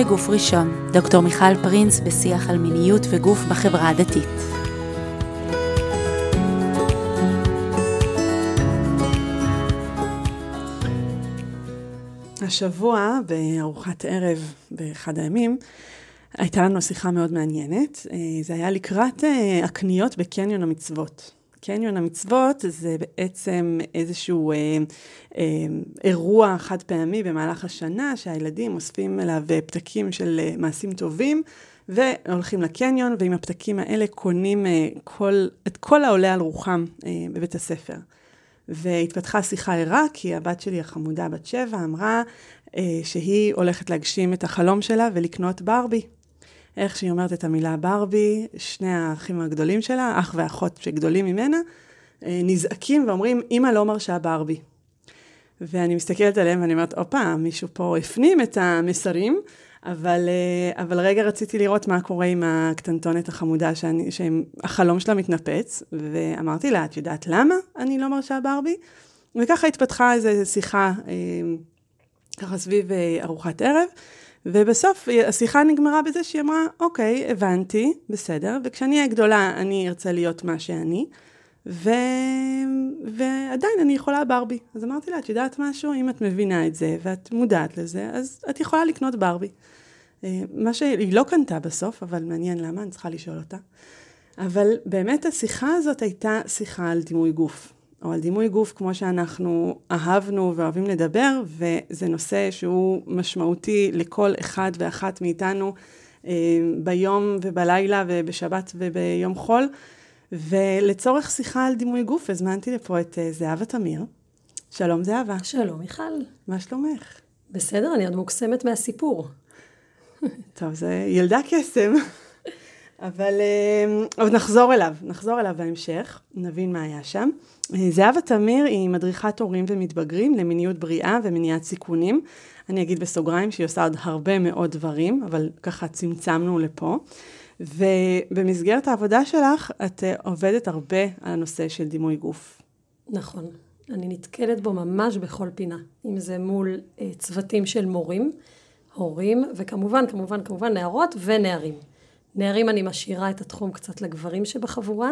מגוף ראשון, דוקטור מיכל פרינס בשיח על מיניות וגוף בחברה הדתית. השבוע בארוחת ערב באחד הימים הייתה לנו שיחה מאוד מעניינת. אה, זה היה לקראת אה, הקניות בקניון המצוות. קניון המצוות זה בעצם איזשהו אה, אה, אירוע חד פעמי במהלך השנה, שהילדים אוספים אליו פתקים של אה, מעשים טובים, והולכים לקניון, ועם הפתקים האלה קונים אה, כל, את כל העולה על רוחם אה, בבית הספר. והתפתחה שיחה ערה, כי הבת שלי החמודה בת שבע אמרה אה, שהיא הולכת להגשים את החלום שלה ולקנות ברבי. איך שהיא אומרת את המילה ברבי, שני האחים הגדולים שלה, אח ואחות שגדולים ממנה, אה, נזעקים ואומרים, אמא לא מרשה ברבי. ואני מסתכלת עליהם ואני אומרת, הופה, מישהו פה הפנים את המסרים, אבל, אה, אבל רגע רציתי לראות מה קורה עם הקטנטונת החמודה שאני, שהחלום שלה מתנפץ, ואמרתי לה, את יודעת למה אני לא מרשה ברבי? וככה התפתחה איזו שיחה, אה, ככה סביב ארוחת ערב. ובסוף השיחה נגמרה בזה שהיא אמרה, אוקיי, הבנתי, בסדר, וכשאני אהיה גדולה אני ארצה להיות מה שאני, ו... ועדיין אני יכולה ברבי. אז אמרתי לה, את יודעת משהו? אם את מבינה את זה ואת מודעת לזה, אז את יכולה לקנות ברבי. אה, מה שהיא לא קנתה בסוף, אבל מעניין למה, אני צריכה לשאול אותה. אבל באמת השיחה הזאת הייתה שיחה על דימוי גוף. או על דימוי גוף כמו שאנחנו אהבנו ואוהבים לדבר, וזה נושא שהוא משמעותי לכל אחד ואחת מאיתנו אה, ביום ובלילה ובשבת וביום חול. ולצורך שיחה על דימוי גוף הזמנתי לפה את אה, זהבה תמיר. שלום זהבה. שלום מיכל. מה שלומך? בסדר, אני עוד מוקסמת מהסיפור. טוב, זה ילדה קסם. אבל אה, עוד נחזור אליו, נחזור אליו בהמשך, נבין מה היה שם. אה, זהבה תמיר היא מדריכת הורים ומתבגרים למיניות בריאה ומניעת סיכונים. אני אגיד בסוגריים שהיא עושה עוד הרבה מאוד דברים, אבל ככה צמצמנו לפה. ובמסגרת העבודה שלך, את אה, עובדת הרבה על הנושא של דימוי גוף. נכון. אני נתקלת בו ממש בכל פינה. אם זה מול צוותים של מורים, הורים, וכמובן, כמובן, כמובן, נערות ונערים. נערים אני משאירה את התחום קצת לגברים שבחבורה,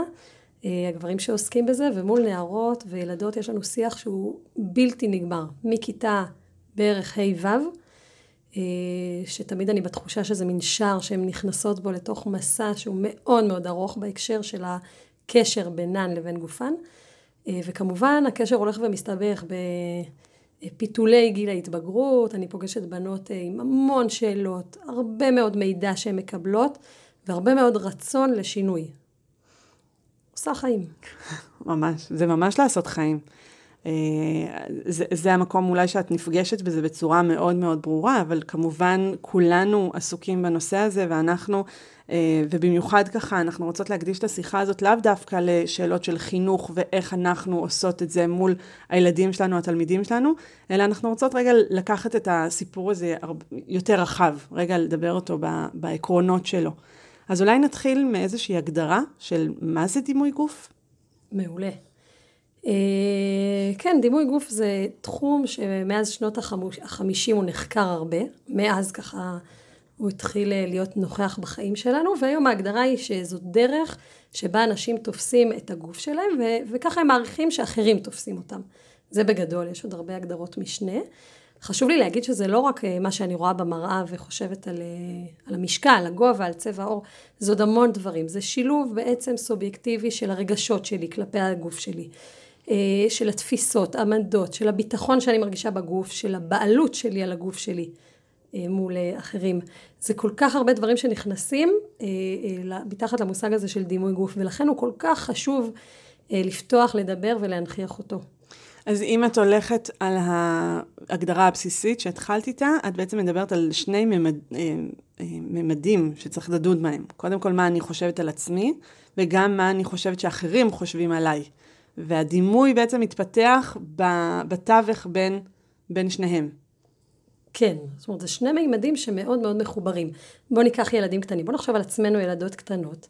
אה, הגברים שעוסקים בזה, ומול נערות וילדות יש לנו שיח שהוא בלתי נגמר, מכיתה בערך ה'-ו', אה, שתמיד אני בתחושה שזה מין שער שהן נכנסות בו לתוך מסע שהוא מאוד מאוד ארוך בהקשר של הקשר בינן לבין גופן, אה, וכמובן הקשר הולך ומסתבך בפיתולי גיל ההתבגרות, אני פוגשת בנות עם המון שאלות, הרבה מאוד מידע שהן מקבלות, והרבה מאוד רצון לשינוי. עושה חיים. ממש, זה ממש לעשות חיים. אה, זה, זה המקום אולי שאת נפגשת בזה בצורה מאוד מאוד ברורה, אבל כמובן כולנו עסוקים בנושא הזה, ואנחנו, אה, ובמיוחד ככה, אנחנו רוצות להקדיש את השיחה הזאת לאו דווקא לשאלות של חינוך ואיך אנחנו עושות את זה מול הילדים שלנו, התלמידים שלנו, אלא אנחנו רוצות רגע לקחת את הסיפור הזה יותר רחב, רגע לדבר אותו בעקרונות שלו. אז אולי נתחיל מאיזושהי הגדרה של מה זה דימוי גוף? מעולה. אה, כן, דימוי גוף זה תחום שמאז שנות החמישים הוא נחקר הרבה, מאז ככה הוא התחיל אה, להיות נוכח בחיים שלנו, והיום ההגדרה היא שזו דרך שבה אנשים תופסים את הגוף שלהם, ו- וככה הם מעריכים שאחרים תופסים אותם. זה בגדול, יש עוד הרבה הגדרות משנה. חשוב לי להגיד שזה לא רק אה, מה שאני רואה במראה וחושבת על, אה, על המשקל, הגובה, על צבע העור, זה עוד המון דברים. זה שילוב בעצם סובייקטיבי של הרגשות שלי כלפי הגוף שלי, אה, של התפיסות, עמדות, של הביטחון שאני מרגישה בגוף, של הבעלות שלי על הגוף שלי מול אחרים. זה כל כך הרבה דברים שנכנסים מתחת למושג הזה של דימוי גוף, ולכן הוא כל כך חשוב לפתוח, לדבר ולהנכיח אותו. אז אם את הולכת על ההגדרה הבסיסית שהתחלת איתה, את בעצם מדברת על שני ממד, אה, אה, ממדים שצריך לדון בהם. קודם כל, מה אני חושבת על עצמי, וגם מה אני חושבת שאחרים חושבים עליי. והדימוי בעצם מתפתח בתווך בין, בין שניהם. כן, זאת אומרת, זה שני מימדים שמאוד מאוד מחוברים. בואו ניקח ילדים קטנים, בואו נחשוב על עצמנו ילדות קטנות,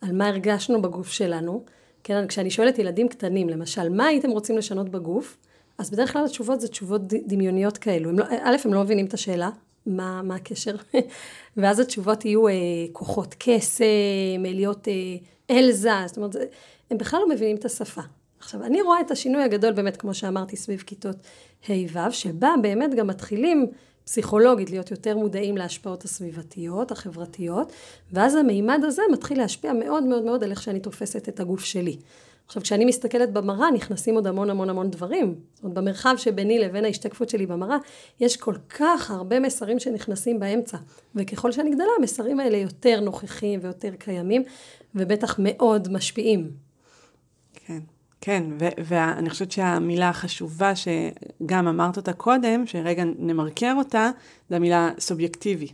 על מה הרגשנו בגוף שלנו. כן, כשאני שואלת ילדים קטנים, למשל, מה הייתם רוצים לשנות בגוף? אז בדרך כלל התשובות זה תשובות דמיוניות כאלו. הם לא, א', הם לא מבינים את השאלה, מה, מה הקשר? ואז התשובות יהיו אה, כוחות קסם, להיות אה, אלזה, זאת אומרת, הם בכלל לא מבינים את השפה. עכשיו, אני רואה את השינוי הגדול באמת, כמו שאמרתי, סביב כיתות ה'-ו', שבה באמת גם מתחילים פסיכולוגית להיות יותר מודעים להשפעות הסביבתיות, החברתיות, ואז המימד הזה מתחיל להשפיע מאוד מאוד מאוד על איך שאני תופסת את הגוף שלי. עכשיו, כשאני מסתכלת במראה, נכנסים עוד המון המון המון דברים. זאת אומרת, במרחב שביני לבין ההשתקפות שלי במראה, יש כל כך הרבה מסרים שנכנסים באמצע. וככל שאני גדלה, המסרים האלה יותר נוכחים ויותר קיימים, ובטח מאוד משפיעים. כן. ואני חושבת שהמילה החשובה, שגם אמרת אותה קודם, שרגע נמרקר אותה, זה המילה סובייקטיבי.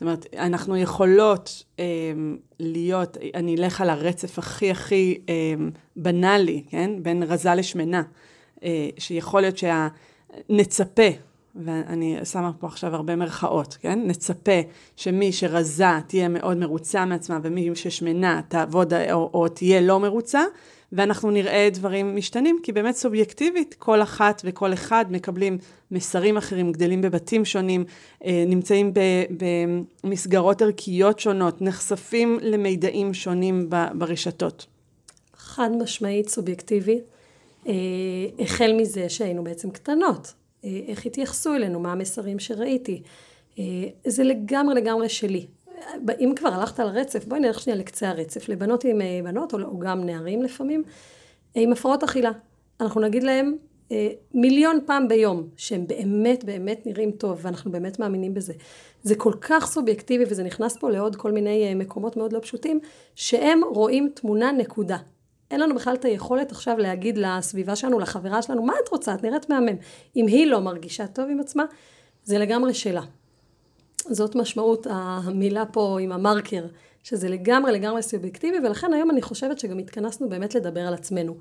זאת אומרת, אנחנו יכולות אה, להיות, אני אלך על הרצף הכי הכי אה, בנאלי, כן? בין רזה לשמנה, אה, שיכול להיות שנצפה, ואני שמה פה עכשיו הרבה מרכאות, כן? נצפה שמי שרזה תהיה מאוד מרוצה מעצמה, ומי ששמנה תעבוד או, או תהיה לא מרוצה, ואנחנו נראה דברים משתנים, כי באמת סובייקטיבית, כל אחת וכל אחד מקבלים מסרים אחרים, גדלים בבתים שונים, אה, נמצאים במסגרות ערכיות שונות, נחשפים למידעים שונים ברשתות. חד משמעית סובייקטיבי, אה, החל מזה שהיינו בעצם קטנות, אה, איך התייחסו אלינו, מה המסרים שראיתי. זה לגמרי לגמרי שלי. אם כבר הלכת על הרצף, בואי נלך שנייה לקצה הרצף. לבנות עם אה, בנות, או גם נערים לפעמים, אה, עם הפרעות אכילה. אנחנו נגיד להם אה, מיליון פעם ביום, שהם באמת באמת נראים טוב, ואנחנו באמת מאמינים בזה. זה כל כך סובייקטיבי, וזה נכנס פה לעוד כל מיני מקומות מאוד לא פשוטים, שהם רואים תמונה נקודה. אין לנו בכלל את היכולת עכשיו להגיד לסביבה שלנו, לחברה שלנו, מה את רוצה? את נראית מהמם. אם היא לא מרגישה טוב עם עצמה, זה לגמרי שלה. זאת משמעות המילה פה עם המרקר, שזה לגמרי לגמרי סובייקטיבי, ולכן היום אני חושבת שגם התכנסנו באמת לדבר על עצמנו.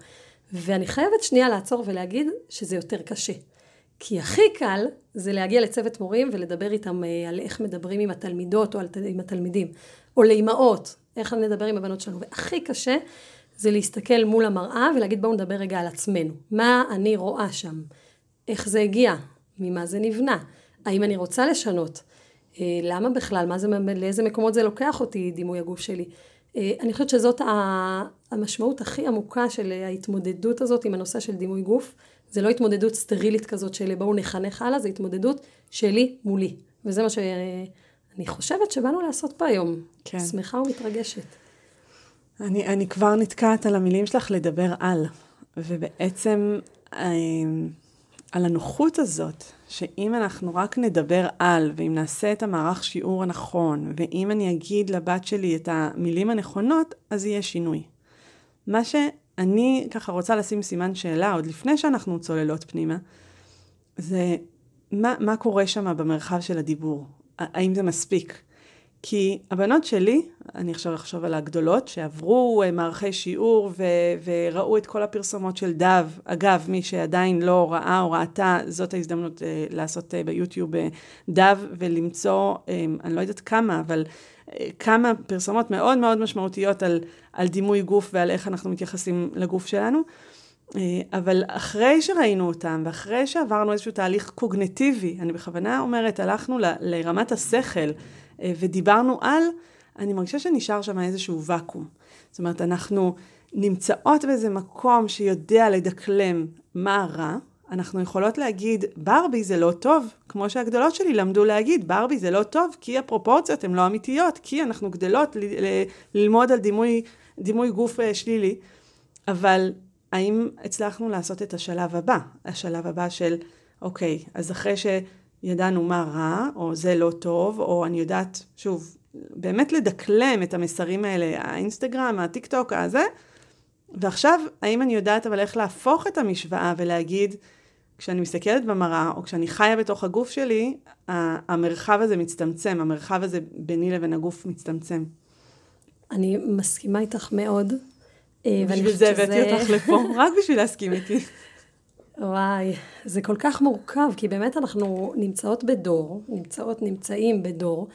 ואני חייבת שנייה לעצור ולהגיד שזה יותר קשה. כי הכי קל זה להגיע לצוות מורים ולדבר איתם אה, על איך מדברים עם התלמידות או עם התלמידים, או לאימהות, איך נדבר עם הבנות שלנו. והכי קשה זה להסתכל מול המראה ולהגיד בואו נדבר רגע על עצמנו. מה אני רואה שם? איך זה הגיע? ממה זה נבנה? האם אני רוצה לשנות? אה, למה בכלל? מה זה, לאיזה מקומות זה לוקח אותי, דימוי הגוף שלי? אה, אני חושבת שזאת המשמעות הכי עמוקה של ההתמודדות הזאת עם הנושא של דימוי גוף. זה לא התמודדות סטרילית כזאת של בואו נחנך הלאה, זה התמודדות שלי מולי. וזה מה שאני חושבת שבאנו לעשות פה היום. כן. שמחה ומתרגשת. אני, אני כבר נתקעת על המילים שלך לדבר על, ובעצם אה, על הנוחות הזאת שאם אנחנו רק נדבר על, ואם נעשה את המערך שיעור הנכון, ואם אני אגיד לבת שלי את המילים הנכונות, אז יהיה שינוי. מה שאני ככה רוצה לשים סימן שאלה, עוד לפני שאנחנו צוללות פנימה, זה מה, מה קורה שם במרחב של הדיבור? האם זה מספיק? כי הבנות שלי, אני עכשיו אחשוב על הגדולות, שעברו אה, מערכי שיעור ו- וראו את כל הפרסומות של דב. אגב, מי שעדיין לא ראה או ראתה, זאת ההזדמנות uh, לעשות uh, ביוטיוב uh, דב ולמצוא, um, אני לא יודעת כמה, אבל uh, כמה פרסומות מאוד מאוד משמעותיות על, על דימוי גוף ועל איך אנחנו מתייחסים לגוף שלנו. Uh, אבל אחרי שראינו אותם, ואחרי שעברנו איזשהו תהליך קוגנטיבי, אני בכוונה אומרת, הלכנו ל- לרמת השכל, אה, ודיברנו על, אני מרגישה שנשאר שם איזשהו ואקום. זאת אומרת, אנחנו נמצאות באיזה מקום שיודע לדקלם מה רע, אנחנו יכולות להגיד, ברבי זה לא טוב, כמו שהגדולות שלי למדו להגיד, ברבי זה לא טוב, כי הפרופורציות הן לא אמיתיות, כי אנחנו גדלות ל- ל- ללמוד על דימוי, דימוי גוף אה, שלילי. אבל האם הצלחנו לעשות את השלב הבא? השלב הבא של, אוקיי, אז אחרי ש... ידענו מה רע, או זה לא טוב, או אני יודעת, שוב, באמת לדקלם את המסרים האלה, האינסטגרם, הטיק טוק, הזה, ועכשיו, האם אני יודעת אבל איך להפוך את המשוואה ולהגיד, כשאני מסתכלת במראה, או כשאני חיה בתוך הגוף שלי, המרחב הזה מצטמצם, המרחב הזה ביני לבין הגוף מצטמצם. אני מסכימה איתך מאוד. אה, בשביל זה הבאתי אותך לפה, רק בשביל להסכים איתי. וואי, זה כל כך מורכב, כי באמת אנחנו נמצאות בדור, נמצאות, נמצאים בדור,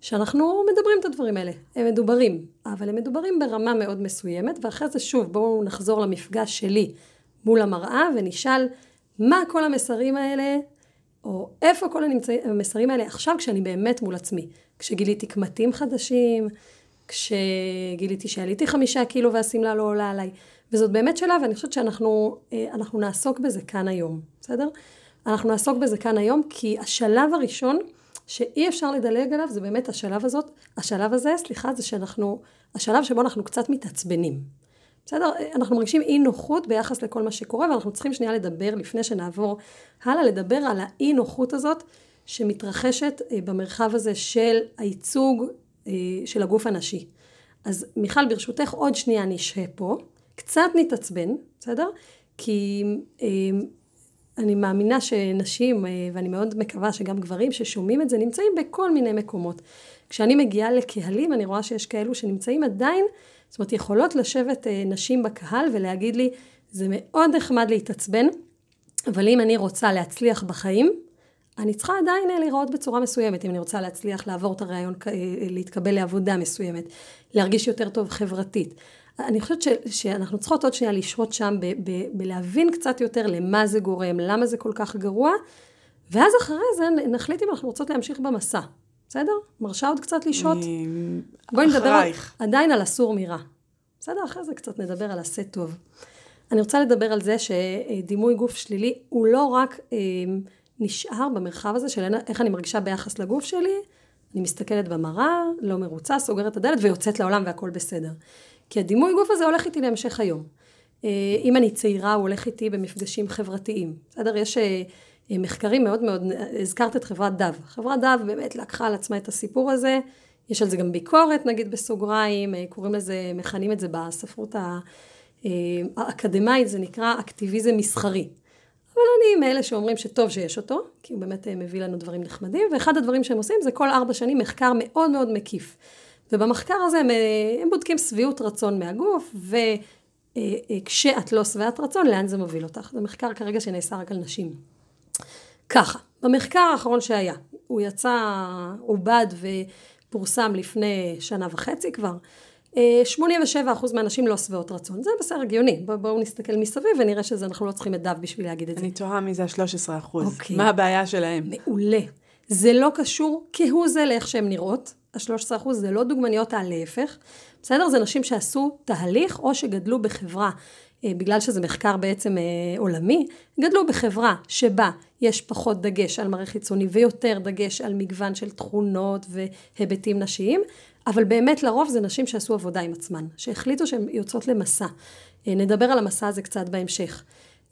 שאנחנו מדברים את הדברים האלה. הם מדוברים, אבל הם מדוברים ברמה מאוד מסוימת, ואחרי זה שוב, בואו נחזור למפגש שלי מול המראה ונשאל מה כל המסרים האלה או איפה כל המסרים האלה עכשיו כשאני באמת מול עצמי. כשגיליתי קמטים חדשים, כשגיליתי שעליתי חמישה קילו והשמלה לא עולה עליי. וזאת באמת שאלה, ואני חושבת שאנחנו אה, נעסוק בזה כאן היום, בסדר? אנחנו נעסוק בזה כאן היום, כי השלב הראשון שאי אפשר לדלג עליו, זה באמת השלב הזאת, השלב הזה, סליחה, זה שאנחנו, השלב שבו אנחנו קצת מתעצבנים. בסדר? אנחנו מרגישים אי נוחות ביחס לכל מה שקורה, ואנחנו צריכים שנייה לדבר, לפני שנעבור הלאה, לדבר על האי נוחות הזאת שמתרחשת אה, במרחב הזה של הייצוג אה, של הגוף הנשי. אז מיכל, ברשותך, עוד שנייה נשהה פה, קצת נתעצבן, בסדר? כי אה, אני מאמינה שנשים, ואני מאוד מקווה שגם גברים ששומעים את זה, נמצאים בכל מיני מקומות. כשאני מגיעה לקהלים, אני רואה שיש כאלו שנמצאים עדיין זאת אומרת, יכולות לשבת אה, נשים בקהל ולהגיד לי, זה מאוד נחמד להתעצבן, אבל אם אני רוצה להצליח בחיים, אני צריכה עדיין אה, להיראות בצורה מסוימת, אם אני רוצה להצליח לעבור את הרעיון, אה, להתקבל לעבודה מסוימת, להרגיש יותר טוב חברתית. אני חושבת ש, שאנחנו צריכות עוד שנייה לשהות שם ב, ב, בלהבין קצת יותר למה זה גורם, למה זה כל כך גרוע, ואז אחרי זה נחליט אם אנחנו רוצות להמשיך במסע. בסדר? מרשה עוד קצת לשהות? בואי נדבר על, עדיין על אסור מרע. בסדר? אחרי זה קצת נדבר על עשה טוב. אני רוצה לדבר על זה שדימוי גוף שלילי הוא לא רק אה, נשאר במרחב הזה של איך אני מרגישה ביחס לגוף שלי, אני מסתכלת במראה, לא מרוצה, סוגרת את הדלת ויוצאת לעולם והכל בסדר. כי הדימוי גוף הזה הולך איתי להמשך היום. אה, אם אני צעירה, הוא הולך איתי במפגשים חברתיים. בסדר? יש אה, מחקרים מאוד מאוד, הזכרת את חברת דב. חברת דב באמת לקחה על עצמה את הסיפור הזה, יש על זה גם ביקורת נגיד בסוגריים, אה, קוראים לזה, מכנים את זה בספרות אה, האקדמאית, זה נקרא אקטיביזם מסחרי. אבל אני מאלה שאומרים שטוב שיש אותו, כי הוא באמת אה, מביא לנו דברים נחמדים, ואחד הדברים שהם עושים זה כל ארבע שנים מחקר מאוד מאוד מקיף. ובמחקר הזה הם, הם בודקים שביעות רצון מהגוף, וכשאת לא שבעת רצון, לאן זה מוביל אותך. זה מחקר כרגע שנעשה רק על נשים. ככה, במחקר האחרון שהיה, הוא יצא, עובד ופורסם לפני שנה וחצי כבר, 87% אה, מהנשים לא שבעות רצון. זה בסדר הגיוני, בואו נסתכל מסביב ונראה שאנחנו לא צריכים את דף בשביל להגיד את זה. אני תוהה מי זה ה-13%. אוקיי. מה הבעיה שלהם? מעולה. זה לא קשור כהוא זה לאיך שהן נראות. ה-13% זה לא דוגמניות הלהפך. בסדר? זה נשים שעשו תהליך או שגדלו בחברה אה, בגלל שזה מחקר בעצם אה, עולמי, גדלו בחברה שבה יש פחות דגש על מראה חיצוני ויותר דגש על מגוון של תכונות והיבטים נשיים, אבל באמת לרוב זה נשים שעשו עבודה עם עצמן, שהחליטו שהן יוצאות למסע. אה, נדבר על המסע הזה קצת בהמשך.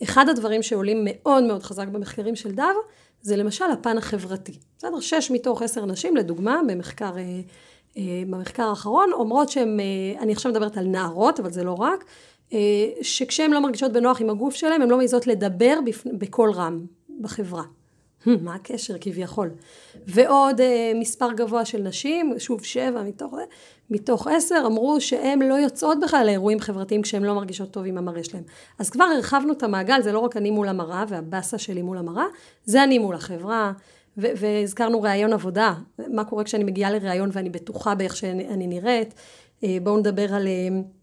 אחד הדברים שעולים מאוד מאוד חזק במחקרים של דב, זה למשל הפן החברתי. בסדר? שש מתוך עשר נשים, לדוגמה, במחקר, במחקר האחרון, אומרות שהן, אני עכשיו מדברת על נערות, אבל זה לא רק, אה, שכשהן לא מרגישות בנוח עם הגוף שלהן, הן לא מעיזות לדבר בקול רם בחברה. מה הקשר כביכול? ועוד uh, מספר גבוה של נשים, שוב שבע מתוך, מתוך עשר, אמרו שהן לא יוצאות בכלל לאירועים חברתיים כשהן לא מרגישות טוב עם המראה שלהן. אז כבר הרחבנו את המעגל, זה לא רק אני מול המראה והבאסה שלי מול המראה, זה אני מול החברה, והזכרנו ראיון עבודה, מה קורה כשאני מגיעה לראיון ואני בטוחה באיך שאני נראית, uh, בואו נדבר על... Uh,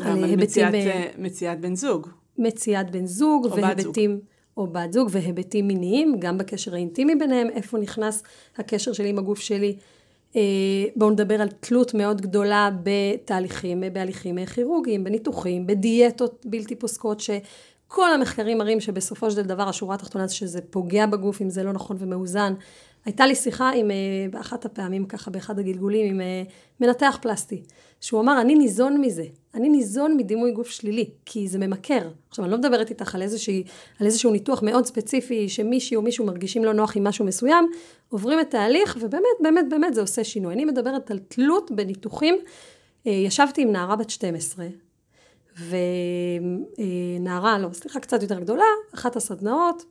על היבטים... מציאת, אה, מציאת בן זוג. מציאת בן זוג, והיבטים... זוג. או בת זוג, והיבטים מיניים, גם בקשר האינטימי ביניהם, איפה נכנס הקשר שלי עם הגוף שלי. אה, בואו נדבר על תלות מאוד גדולה בתהליכים, בהליכים כירורגיים, בניתוחים, בדיאטות בלתי פוסקות, שכל המחקרים מראים שבסופו של דבר השורה התחתונה זה שזה פוגע בגוף אם זה לא נכון ומאוזן. הייתה לי שיחה עם, אה, באחת הפעמים ככה, באחד הגלגולים, עם מנתח פלסטי. שהוא אמר, אני ניזון מזה, אני ניזון מדימוי גוף שלילי, כי זה ממכר. עכשיו, אני לא מדברת איתך על, איזושהי, על איזשהו ניתוח מאוד ספציפי, שמישהי או מישהו מרגישים לא נוח עם משהו מסוים, עוברים את תהליך, ובאמת, באמת, באמת זה עושה שינוי. אני מדברת על תלות בניתוחים. אה, ישבתי עם נערה בת 12, ונערה, לא, סליחה, קצת יותר גדולה, אחת הסדנאות,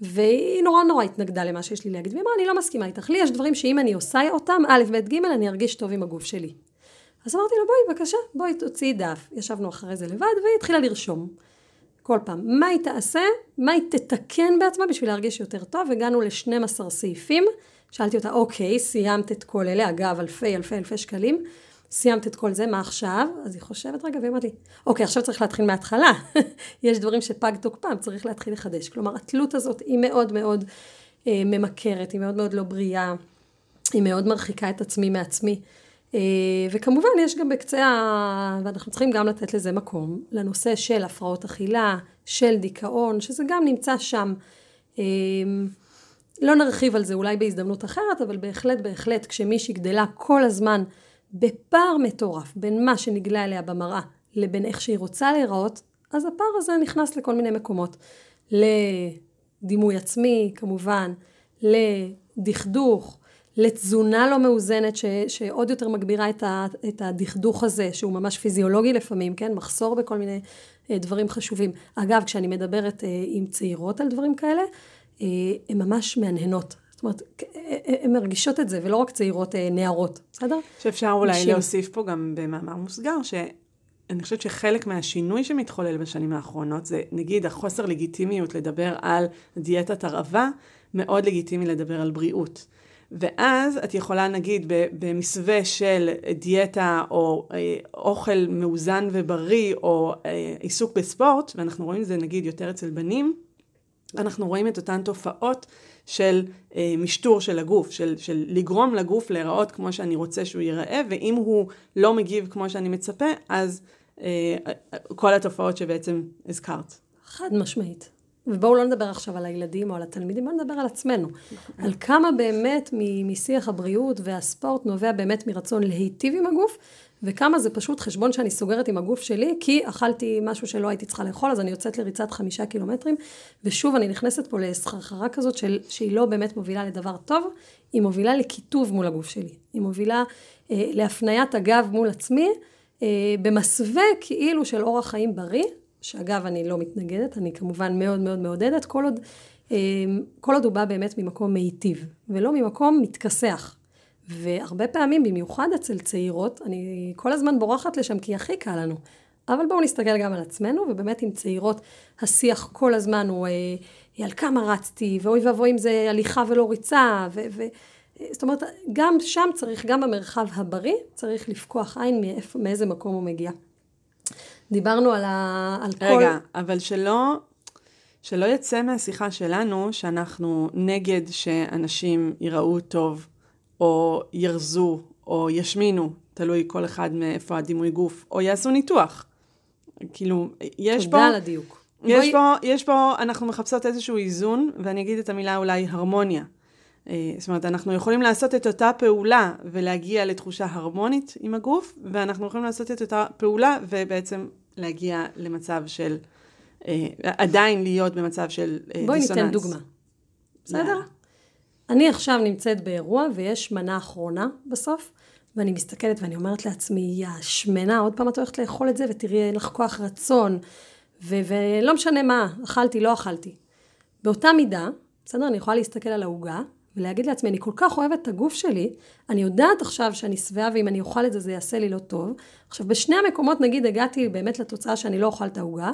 והיא נורא נורא התנגדה למה שיש לי להגיד, והיא אמרה, אני לא מסכימה איתך, לי יש דברים שאם אני עושה אותם, א', ב', ג', אני ארגיש טוב עם הגוף שלי. אז אמרתי לו, בואי, בבקשה, בואי תוציאי דף. ישבנו אחרי זה לבד, והיא התחילה לרשום. כל פעם, מה היא תעשה, מה היא תתקן בעצמה בשביל להרגיש יותר טוב. הגענו ל-12 סעיפים. שאלתי אותה, אוקיי, סיימת את כל אלה, אגב, אלפי אלפי אלפי שקלים. סיימת את כל זה, מה עכשיו? אז היא חושבת רגע, והיא אמרת לי, אוקיי, עכשיו צריך להתחיל מההתחלה. יש דברים שפג תוקפם, צריך להתחיל לחדש. כלומר, התלות הזאת היא מאוד מאוד אה, ממכרת, היא מאוד מאוד לא בריאה, היא מאוד מרחיקה את עצמי מעצמי. אה, וכמובן יש גם בקצה, ה... ואנחנו צריכים גם לתת לזה מקום, לנושא של הפרעות אכילה, של דיכאון, שזה גם נמצא שם. אה, לא נרחיב על זה אולי בהזדמנות אחרת, אבל בהחלט בהחלט כשמישהי גדלה כל הזמן בפער מטורף בין מה שנגלה אליה במראה לבין איך שהיא רוצה להיראות, אז הפער הזה נכנס לכל מיני מקומות. לדימוי עצמי כמובן, לדכדוך, לתזונה לא מאוזנת ש, שעוד יותר מגבירה את, ה, את הדכדוך הזה, שהוא ממש פיזיולוגי לפעמים, כן? מחסור בכל מיני אה, דברים חשובים. אגב, כשאני מדברת אה, עם צעירות על דברים כאלה, אה, הן ממש מהנהנות. זאת אומרת, הן מרגישות את זה, ולא רק צעירות, נערות, בסדר? שאפשר אולי נשים. להוסיף פה גם במאמר מוסגר, שאני חושבת שחלק מהשינוי שמתחולל בשנים האחרונות, זה נגיד החוסר לגיטימיות לדבר על דיאטת הרעבה, מאוד לגיטימי לדבר על בריאות. ואז את יכולה נגיד במסווה של דיאטה או אה, אוכל מאוזן ובריא או אה, עיסוק בספורט, ואנחנו רואים את זה נגיד יותר אצל בנים, אנחנו רואים את אותן תופעות של אה, משטור של הגוף, של, של לגרום לגוף להיראות כמו שאני רוצה שהוא ייראה, ואם הוא לא מגיב כמו שאני מצפה, אז כל התופעות שבעצם הזכרת. חד משמעית. ובואו לא נדבר עכשיו על הילדים או על התלמידים, בואו נדבר על עצמנו. על כמה באמת משיח הבריאות והספורט נובע באמת מרצון להיטיב עם הגוף, וכמה זה פשוט חשבון שאני סוגרת עם הגוף שלי, כי אכלתי משהו שלא הייתי צריכה לאכול, אז אני יוצאת לריצת חמישה קילומטרים, ושוב אני נכנסת פה לסחרחרה כזאת של, שהיא לא באמת מובילה לדבר טוב, היא מובילה לקיטוב מול הגוף שלי. היא מובילה אה, להפניית הגב מול עצמי, אה, במסווה כאילו של אורח חיים בריא, שאגב, אני לא מתנגדת, אני כמובן מאוד מאוד מעודדת, כל עוד, אמ, כל עוד הוא בא באמת ממקום מיטיב, ולא ממקום מתכסח. והרבה פעמים, במיוחד אצל צעירות, אני כל הזמן בורחת לשם כי הכי קל לנו. אבל בואו נסתכל גם על עצמנו, ובאמת עם צעירות השיח כל הזמן הוא אה, על כמה רצתי, ואוי ואבוי אם זה הליכה ולא ריצה, ו... ו זאת אומרת, גם שם צריך, גם במרחב הבריא, צריך לפקוח עין מאיפה, מאיזה מקום הוא מגיע. דיברנו על, ה, על כל... רגע, אבל שלא, שלא יצא מהשיחה שלנו שאנחנו נגד שאנשים יראו טוב, או ירזו, או ישמינו, תלוי כל אחד מאיפה הדימוי גוף, או יעשו ניתוח. כאילו, יש תודה פה... תודה על הדיוק. יש בואי... פה, יש פה, אנחנו מחפשות איזשהו איזון, ואני אגיד את המילה אולי הרמוניה. אה, זאת אומרת, אנחנו יכולים לעשות את אותה פעולה ולהגיע לתחושה הרמונית עם הגוף, ואנחנו יכולים לעשות את אותה פעולה ובעצם להגיע למצב של, אה, עדיין להיות במצב של אה, בואי דיסוננס. בואי ניתן דוגמה. בסדר? אני עכשיו נמצאת באירוע ויש מנה אחרונה בסוף, ואני מסתכלת ואני אומרת לעצמי, יא שמנה, עוד פעם את הולכת לאכול את זה ותראי, אין לך כוח רצון, ו- ולא משנה מה, אכלתי, לא אכלתי. באותה מידה, בסדר, אני יכולה להסתכל על העוגה, ולהגיד לעצמי, אני כל כך אוהבת את הגוף שלי, אני יודעת עכשיו שאני שבעה ואם אני אוכל את זה, זה יעשה לי לא טוב. עכשיו, בשני המקומות, נגיד, הגעתי באמת לתוצאה שאני לא אוכל את העוגה,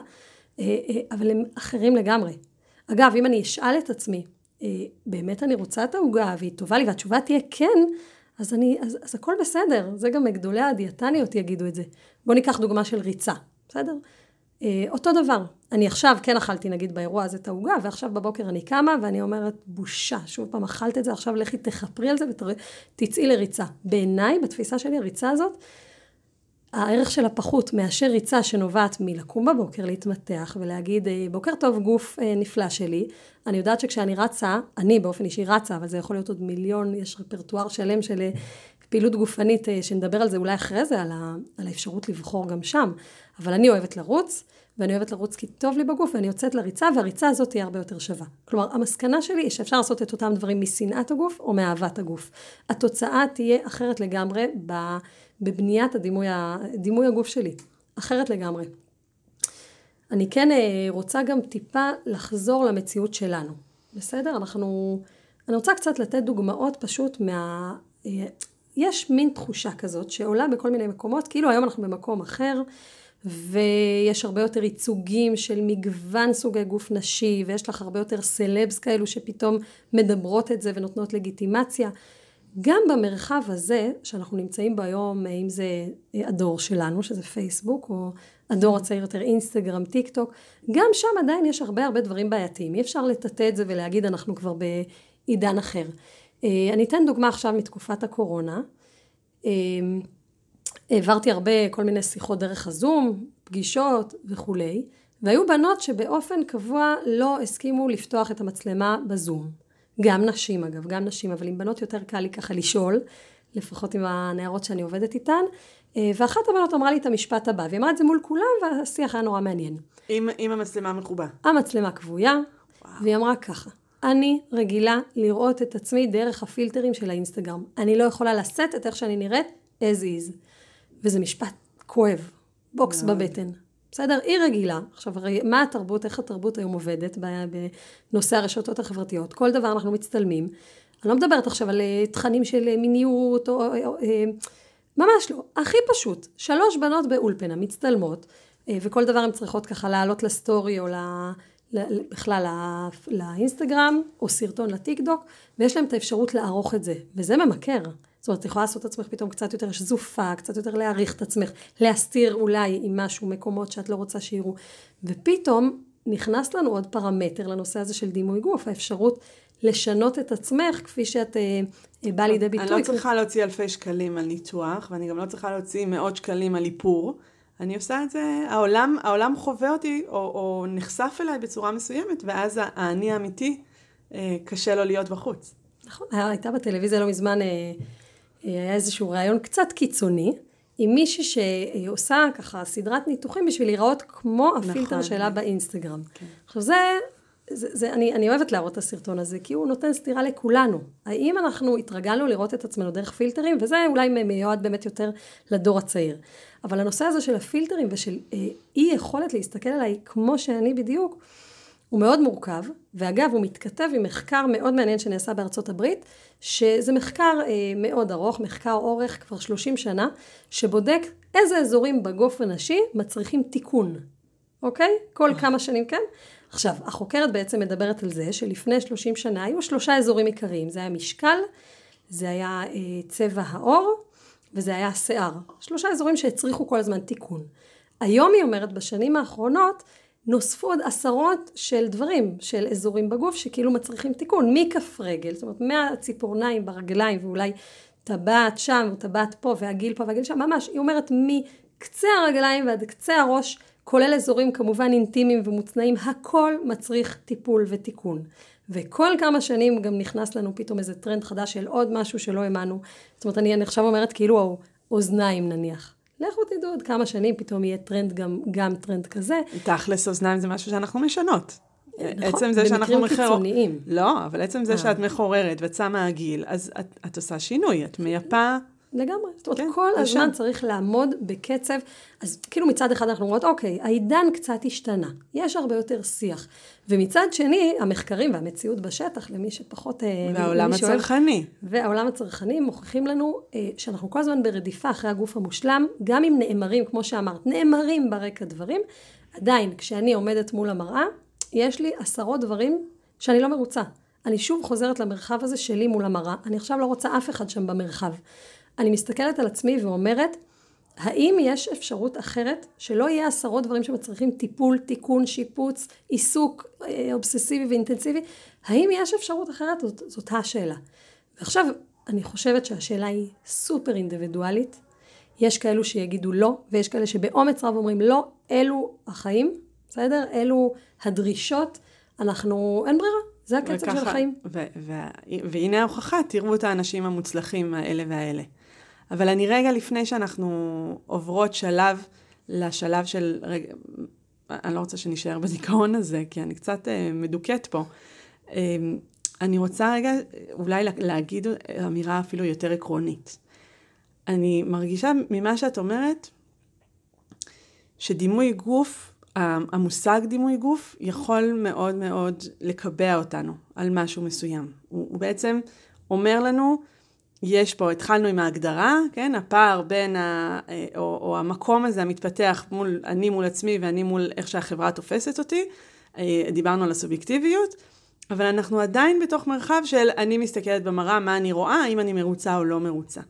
אה, אה, אבל הם אחרים לגמרי. אגב, אם אני אשאל את עצמי, אה, באמת אני רוצה את העוגה והיא טובה לי, והתשובה תהיה כן, אז, אני, אז, אז הכל בסדר, זה גם גדולי הדיאטניות יגידו את זה. בואו ניקח דוגמה של ריצה, בסדר? אה, אותו דבר, אני עכשיו כן אכלתי נגיד באירוע הזה את העוגה, ועכשיו בבוקר אני קמה ואני אומרת, בושה, שוב פעם אכלת את זה, עכשיו לכי תכפרי על זה ותצאי לריצה. בעיניי, בתפיסה שלי, הריצה הזאת, הערך שלה פחות מאשר ריצה שנובעת מלקום בבוקר, להתמתח ולהגיד, אה, בוקר טוב גוף אה, נפלא שלי. אני יודעת שכשאני רצה, אני באופן אישי רצה, אבל זה יכול להיות עוד מיליון, יש רפרטואר שלם של פעילות גופנית, שנדבר על זה אולי אחרי זה, על, ה, על האפשרות לבחור גם שם. אבל אני אוהבת לרוץ, ואני אוהבת לרוץ כי טוב לי בגוף, ואני יוצאת לריצה, והריצה הזאת תהיה הרבה יותר שווה. כלומר, המסקנה שלי היא שאפשר לעשות את אותם דברים משנאת הגוף או מאהבת הגוף. התוצאה תהיה אחרת לגמרי בבניית הדימוי, דימוי הגוף שלי. אחרת לגמרי. אני כן אה, רוצה גם טיפה לחזור למציאות שלנו. בסדר? אנחנו... אני רוצה קצת לתת דוגמאות פשוט מה... יש מין תחושה כזאת שעולה בכל מיני מקומות, כאילו היום אנחנו במקום אחר. ויש הרבה יותר ייצוגים של מגוון סוגי גוף נשי, ויש לך הרבה יותר סלבס כאלו שפתאום מדברות את זה ונותנות לגיטימציה. גם במרחב הזה, שאנחנו נמצאים בו היום, אם זה הדור שלנו, שזה פייסבוק, או הדור הצעיר יותר אינסטגרם, טיק טוק, גם שם עדיין יש הרבה הרבה דברים בעייתיים. אי אפשר לטאטא את זה ולהגיד אנחנו כבר עידן אחר. אה, אני אתן דוגמה עכשיו מתקופת הקורונה. אה, העברתי הרבה כל מיני שיחות דרך הזום, פגישות וכולי, והיו בנות שבאופן קבוע לא הסכימו לפתוח את המצלמה בזום. גם נשים אגב, גם נשים, אבל עם בנות יותר קל לי ככה לשאול, לפחות עם הנערות שאני עובדת איתן, אה, ואחת הבנות אמרה לי את המשפט הבא, והיא אמרה את זה מול כולם, והשיח היה נורא מעניין. עם, עם המצלמה מכובה. המצלמה כבויה, והיא אמרה ככה, אני רגילה לראות את עצמי דרך הפילטרים של האינסטגרם. אני לא יכולה לשאת את איך שאני נראית as is. וזה משפט כואב, בוקס מאוד. בבטן. בסדר? היא רגילה. עכשיו, מה התרבות, איך התרבות היום עובדת בנושא הרשתות החברתיות? כל דבר אנחנו מצטלמים. אני לא מדברת עכשיו על אה, תכנים של אה, מיניות, או, או, או, אה, ממש לא. הכי פשוט, שלוש בנות באולפנה מצטלמות, וכל דבר הן צריכות ככה לעלות לסטורי או ל... בכלל לאינסטגרם, או סרטון לטיק דוק, ויש להם את האפשרות לערוך את זה, וזה ממכר. זאת אומרת, את יכולה לעשות את עצמך פתאום קצת יותר שזופה, קצת יותר להעריך את עצמך, להסתיר אולי עם משהו מקומות שאת לא רוצה שיראו. ופתאום נכנס לנו עוד פרמטר לנושא הזה של דימוי גוף, האפשרות לשנות את עצמך כפי שאת אה באה לידי ביטוי. אני לא צריכה להוציא אלפי שקלים על ניתוח, ואני גם לא צריכה להוציא מאות שקלים על איפור. אני עושה את זה, העולם, העולם חווה אותי, או, או נחשף אליי בצורה מסוימת, ואז האני האמיתי, אה, קשה לו להיות בחוץ. נכון, הייתה בטלוויזיה לא מזמן אה, היה איזשהו רעיון קצת קיצוני, עם מישהי שעושה ככה סדרת ניתוחים בשביל להיראות כמו הפילטר נכון, שלה כן. באינסטגרם. כן. עכשיו זה, זה, זה אני, אני אוהבת להראות את הסרטון הזה, כי הוא נותן סתירה לכולנו. האם אנחנו התרגלנו לראות את עצמנו דרך פילטרים, וזה אולי מיועד באמת יותר לדור הצעיר. אבל הנושא הזה של הפילטרים ושל אה, אי יכולת להסתכל עליי כמו שאני בדיוק, הוא מאוד מורכב, ואגב הוא מתכתב עם מחקר מאוד מעניין שנעשה בארצות הברית, שזה מחקר אה, מאוד ארוך, מחקר אורך כבר 30 שנה, שבודק איזה אזורים בגוף הנשי מצריכים תיקון, אוקיי? כל אה. כמה שנים, כן? עכשיו, החוקרת בעצם מדברת על זה שלפני 30 שנה היו שלושה אזורים עיקריים, זה היה משקל, זה היה אה, צבע העור, וזה היה השיער. שלושה אזורים שהצריכו כל הזמן תיקון. היום היא אומרת, בשנים האחרונות, נוספו עוד עשרות של דברים, של אזורים בגוף שכאילו מצריכים תיקון, מכף רגל, זאת אומרת מהציפורניים ברגליים ואולי טבעת שם וטבעת פה והגיל פה והגיל שם, ממש, היא אומרת מקצה הרגליים ועד קצה הראש, כולל אזורים כמובן אינטימיים ומוצנעים, הכל מצריך טיפול ותיקון. וכל כמה שנים גם נכנס לנו פתאום איזה טרנד חדש של עוד משהו שלא האמנו. זאת אומרת, אני, עכשיו אומרת כאילו האוזניים נניח. לכו תדעו עוד כמה שנים פתאום יהיה טרנד גם, גם טרנד כזה. תכלס אוזניים זה משהו שאנחנו משנות. נכון, עצם זה שאנחנו מחר... קיצוניים. לא, אבל עצם זה אה. שאת מחוררת ואת שמה הגיל, אז את, את עושה שינוי, את מייפה לגמרי. זאת אומרת, כן, כל הזמן צריך לעמוד בקצב. אז כאילו מצד אחד אנחנו אומרות, אוקיי, העידן קצת השתנה, יש הרבה יותר שיח. ומצד שני, המחקרים והמציאות בשטח, למי שפחות... אה, והעולם הצרכני. והעולם הצרכני מוכיחים לנו אה, שאנחנו כל הזמן ברדיפה אחרי הגוף המושלם, גם אם נאמרים, כמו שאמרת, נאמרים ברקע דברים, עדיין, כשאני עומדת מול המראה, יש לי עשרות דברים שאני לא מרוצה. אני שוב חוזרת למרחב הזה שלי מול המראה, אני עכשיו לא רוצה אף אחד שם במרחב. אני מסתכלת על עצמי ואומרת, האם יש אפשרות אחרת שלא יהיה עשרות דברים שמצריכים טיפול, תיקון, שיפוץ, עיסוק אה, אובססיבי ואינטנסיבי? האם יש אפשרות אחרת? זאת, זאת השאלה. ועכשיו, אני חושבת שהשאלה היא סופר אינדיבידואלית. יש כאלו שיגידו לא, ויש כאלה שבאומץ רב אומרים לא, אלו החיים, בסדר? אלו הדרישות, אנחנו, אין ברירה, זה הקצב וככה, של החיים. ו- ו- והנה ההוכחה, תראו את האנשים המוצלחים האלה והאלה. אבל אני רגע לפני שאנחנו עוברות שלב לשלב של, רגע, אני לא רוצה שנשאר בזיכרון הזה, כי אני קצת אה, מדוכאת פה. אה, אני רוצה רגע אולי להגיד אמירה אפילו יותר עקרונית. אני מרגישה ממה שאת אומרת, שדימוי גוף, המושג דימוי גוף, יכול מאוד מאוד לקבע אותנו על משהו מסוים. הוא, הוא בעצם אומר לנו, יש פה, התחלנו עם ההגדרה, כן, הפער בין, ה, אה, או, או המקום הזה המתפתח מול, אני מול עצמי ואני מול איך שהחברה תופסת אותי, אה, דיברנו על הסובייקטיביות, אבל אנחנו עדיין בתוך מרחב של אני מסתכלת במראה, מה אני רואה, האם אני מרוצה או לא מרוצה.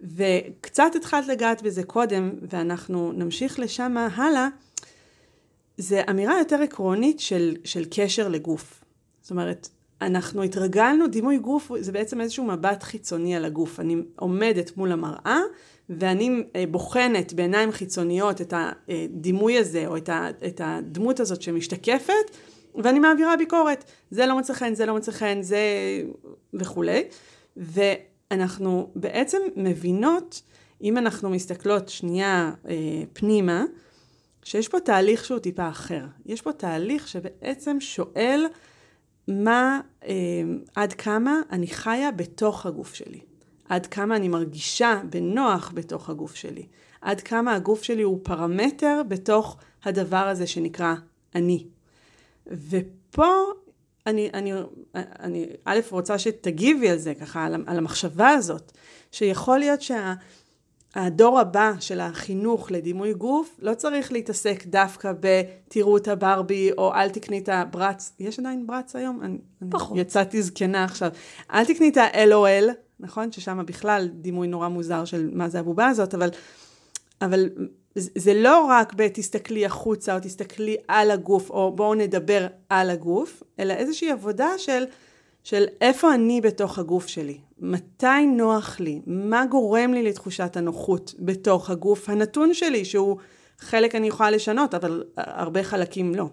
וקצת התחלת לגעת בזה קודם, ואנחנו נמשיך לשם הלאה, זה אמירה יותר עקרונית של, של קשר לגוף. זאת אומרת, אנחנו התרגלנו, דימוי גוף זה בעצם איזשהו מבט חיצוני על הגוף. אני עומדת מול המראה, ואני אה, בוחנת בעיניים חיצוניות את הדימוי הזה, או את הדמות הזאת שמשתקפת, ואני מעבירה ביקורת. זה לא מוצא חן, זה לא מוצא חן, זה וכולי. ואנחנו בעצם מבינות, אם אנחנו מסתכלות שנייה אה, פנימה, שיש פה תהליך שהוא טיפה אחר. יש פה תהליך שבעצם שואל מה, אה, עד כמה אני חיה בתוך הגוף שלי. עד כמה אני מרגישה בנוח בתוך הגוף שלי. עד כמה הגוף שלי הוא פרמטר בתוך הדבר הזה שנקרא אני. ופה אני, אני, אני א', רוצה שתגיבי על זה, ככה, על, על המחשבה הזאת, שיכול להיות שהדור שה, הבא של החינוך לדימוי גוף לא צריך להתעסק דווקא ב"תראו את הברבי" או "אל תקני את הברץ", יש עדיין ברץ היום? אני, פחות. אני יצאתי זקנה עכשיו. אל תקני את ה-LOL, נכון? ששם בכלל דימוי נורא מוזר של מה זה הבובה הזאת, אבל, אבל זה לא רק בתסתכלי החוצה או תסתכלי על הגוף או בואו נדבר על הגוף, אלא איזושהי עבודה של, של איפה אני בתוך הגוף שלי, מתי נוח לי, מה גורם לי לתחושת הנוחות בתוך הגוף הנתון שלי, שהוא חלק אני יכולה לשנות, אבל הרבה חלקים לא.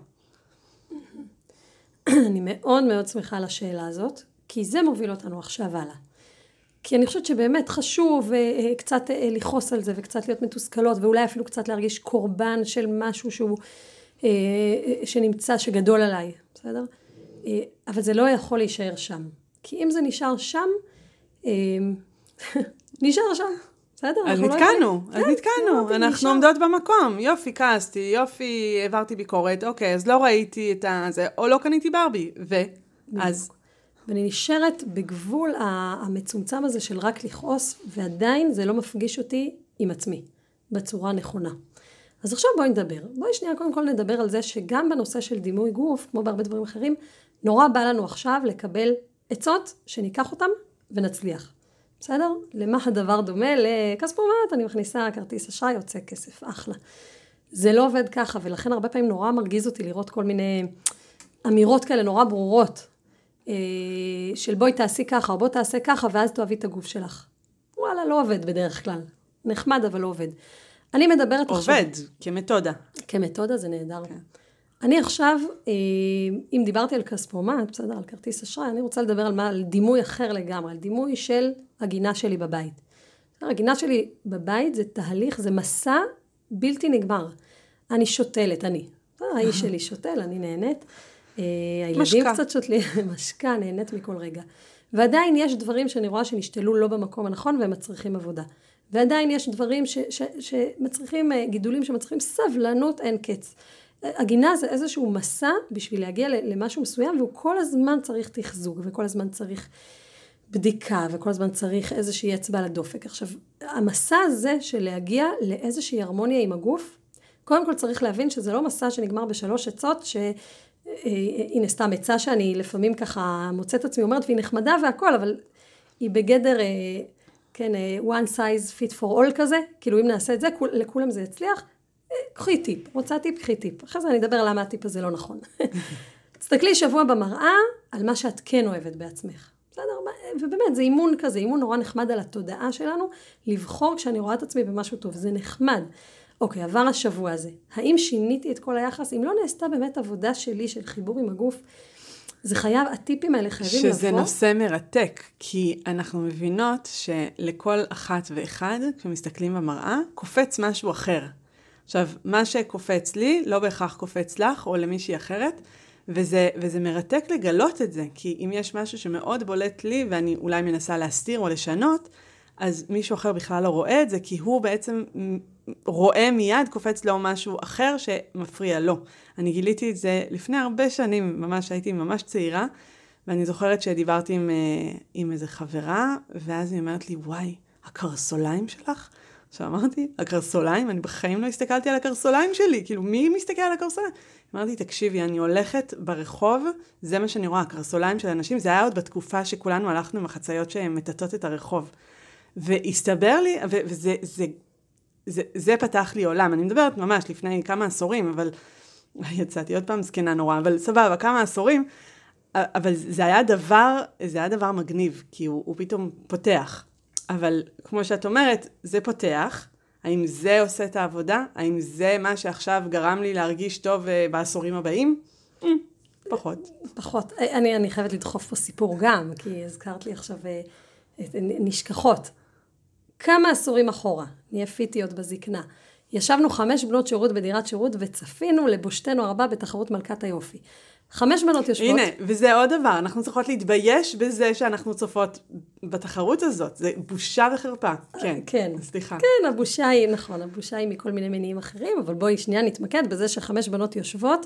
אני מאוד מאוד שמחה על השאלה הזאת, כי זה מוביל אותנו עכשיו הלאה. כי אני חושבת שבאמת חשוב אה, קצת אה, לכעוס על זה וקצת להיות מתוסכלות ואולי אפילו קצת להרגיש קורבן של משהו שהוא, אה, שנמצא, שגדול עליי, בסדר? אבל זה לא יכול להישאר שם. כי אם זה נשאר שם, נשאר שם. בסדר, אנחנו לא נתקענו, אז כן, נתקענו, אנחנו עומדות במקום, יופי, כעסתי, יופי, העברתי ביקורת, אוקיי, אז לא ראיתי את הזה, או לא קניתי ברבי, ו... אז ואני נשארת בגבול המצומצם הזה של רק לכעוס, ועדיין זה לא מפגיש אותי עם עצמי, בצורה הנכונה. אז עכשיו בואי נדבר. בואי שנייה קודם כל נדבר על זה שגם בנושא של דימוי גוף, כמו בהרבה דברים אחרים, נורא בא לנו עכשיו לקבל עצות שניקח אותם ונצליח. בסדר? למה הדבר דומה? לכספומט, אני מכניסה כרטיס אשראי, יוצא כסף, אחלה. זה לא עובד ככה, ולכן הרבה פעמים נורא מרגיז אותי לראות כל מיני אמירות כאלה נורא ברורות אה, של בואי תעשי ככה או בוא תעשה ככה ואז תאהבי את הגוף שלך. וואלה, לא עובד בדרך כלל. נחמד אבל לא עובד. אני מדברת עובד, עכשיו... עובד, כמתודה. כמתודה זה נהדר. כן. אני עכשיו, אה, אם דיברתי על כספומט, בסדר, על כרטיס אשראי, אני רוצה לדבר על מה, על דימוי אחר לגמרי, על דימוי של הגינה שלי בבית. הגינה שלי בבית זה תהליך, זה מסע בלתי נגמר. אני שותלת, אני. האיש שלי שותל, אני נהנית. אה, הילדים קצת שותלים, משקה, נהנית מכל רגע. ועדיין יש דברים שאני רואה שנשתלו לא במקום הנכון והם מצריכים עבודה. ועדיין יש דברים ש, ש, שמצריכים, אה, גידולים שמצריכים סבלנות אין קץ. הגינה זה איזשהו מסע בשביל להגיע למשהו מסוים והוא כל הזמן צריך תחזוק וכל הזמן צריך בדיקה וכל הזמן צריך איזושהי אצבע על הדופק. עכשיו, המסע הזה של להגיע לאיזושהי הרמוניה עם הגוף, קודם כל צריך להבין שזה לא מסע שנגמר בשלוש עצות ש... אה, הנה סתם עצה שאני לפעמים ככה מוצאת עצמי אומרת והיא נחמדה והכל אבל היא בגדר אה, כן אה, one size fit for all כזה כאילו אם נעשה את זה לכולם זה יצליח קחי טיפ רוצה טיפ קחי טיפ אחרי זה אני אדבר למה הטיפ הזה לא נכון תסתכלי שבוע במראה על מה שאת כן אוהבת בעצמך בסדר ובאמת זה אימון כזה אימון נורא נחמד על התודעה שלנו לבחור כשאני רואה את עצמי במשהו טוב זה נחמד אוקיי, עבר השבוע הזה. האם שיניתי את כל היחס? אם לא נעשתה באמת עבודה שלי של חיבור עם הגוף, זה חייב, הטיפים האלה חייבים שזה לבוא. שזה נושא מרתק, כי אנחנו מבינות שלכל אחת ואחד, כשמסתכלים במראה, קופץ משהו אחר. עכשיו, מה שקופץ לי, לא בהכרח קופץ לך או למישהי אחרת, וזה, וזה מרתק לגלות את זה, כי אם יש משהו שמאוד בולט לי, ואני אולי מנסה להסתיר או לשנות, אז מישהו אחר בכלל לא רואה את זה, כי הוא בעצם רואה מיד, קופץ לו משהו אחר שמפריע לו. אני גיליתי את זה לפני הרבה שנים, ממש הייתי ממש צעירה, ואני זוכרת שדיברתי עם, אה, עם איזה חברה, ואז היא אומרת לי, וואי, הקרסוליים שלך? עכשיו אמרתי, הקרסוליים? אני בחיים לא הסתכלתי על הקרסוליים שלי, כאילו, מי מסתכל על הקרסוליים? אמרתי, תקשיבי, אני הולכת ברחוב, זה מה שאני רואה, הקרסוליים של אנשים, זה היה עוד בתקופה שכולנו הלכנו עם החציות שמטאטות את הרחוב. והסתבר לי, וזה זה, זה, זה פתח לי עולם, אני מדברת ממש לפני כמה עשורים, אבל יצאתי עוד פעם זקנה נורא, אבל סבבה, כמה עשורים, אבל זה היה דבר, זה היה דבר מגניב, כי הוא, הוא פתאום פותח. אבל כמו שאת אומרת, זה פותח. האם זה עושה את העבודה? האם זה מה שעכשיו גרם לי להרגיש טוב uh, בעשורים הבאים? Mm, פחות. פחות. אני, אני חייבת לדחוף פה סיפור גם, כי הזכרת לי עכשיו נשכחות. כמה עשורים אחורה, נהיה פיטיות בזקנה. ישבנו חמש בנות שירות בדירת שירות וצפינו לבושתנו הרבה בתחרות מלכת היופי. חמש בנות יושבות. הנה, וזה עוד דבר, אנחנו צריכות להתבייש בזה שאנחנו צופות בתחרות הזאת. זה בושה וחרפה. כן, כן. סליחה. כן, הבושה היא, נכון, הבושה היא מכל מיני מניעים אחרים, אבל בואי שנייה נתמקד בזה שחמש בנות יושבות,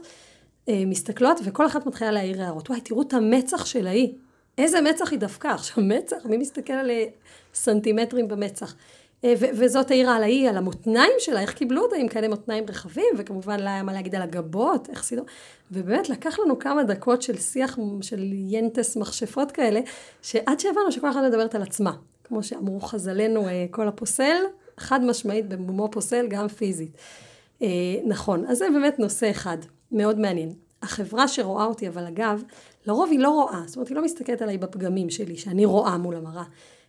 אה, מסתכלות, וכל אחת מתחילה להעיר הערות. וואי, תראו את המצח של ההיא. איזה מצח היא דווקא? עכשיו, מצח, מי מסתכל על אה, סנטימטרים במצח? אה, וזאת העירה על ההיא, על המותניים שלה, איך קיבלו אותה עם כאלה מותניים רחבים, וכמובן לה היה מה להגיד על הגבות, איך סידור, ובאמת לקח לנו כמה דקות של שיח של ינטס מכשפות כאלה, שעד שהבנו שכל אחת מדברת על עצמה. כמו שאמרו חז"לינו, אה, כל הפוסל, חד משמעית במומו פוסל, גם פיזית. אה, נכון, אז זה באמת נושא אחד, מאוד מעניין. החברה שרואה אותי, אבל אגב, לרוב היא לא רואה, זאת אומרת, היא לא מסתכלת עליי בפגמים שלי, שאני רואה מול המראה.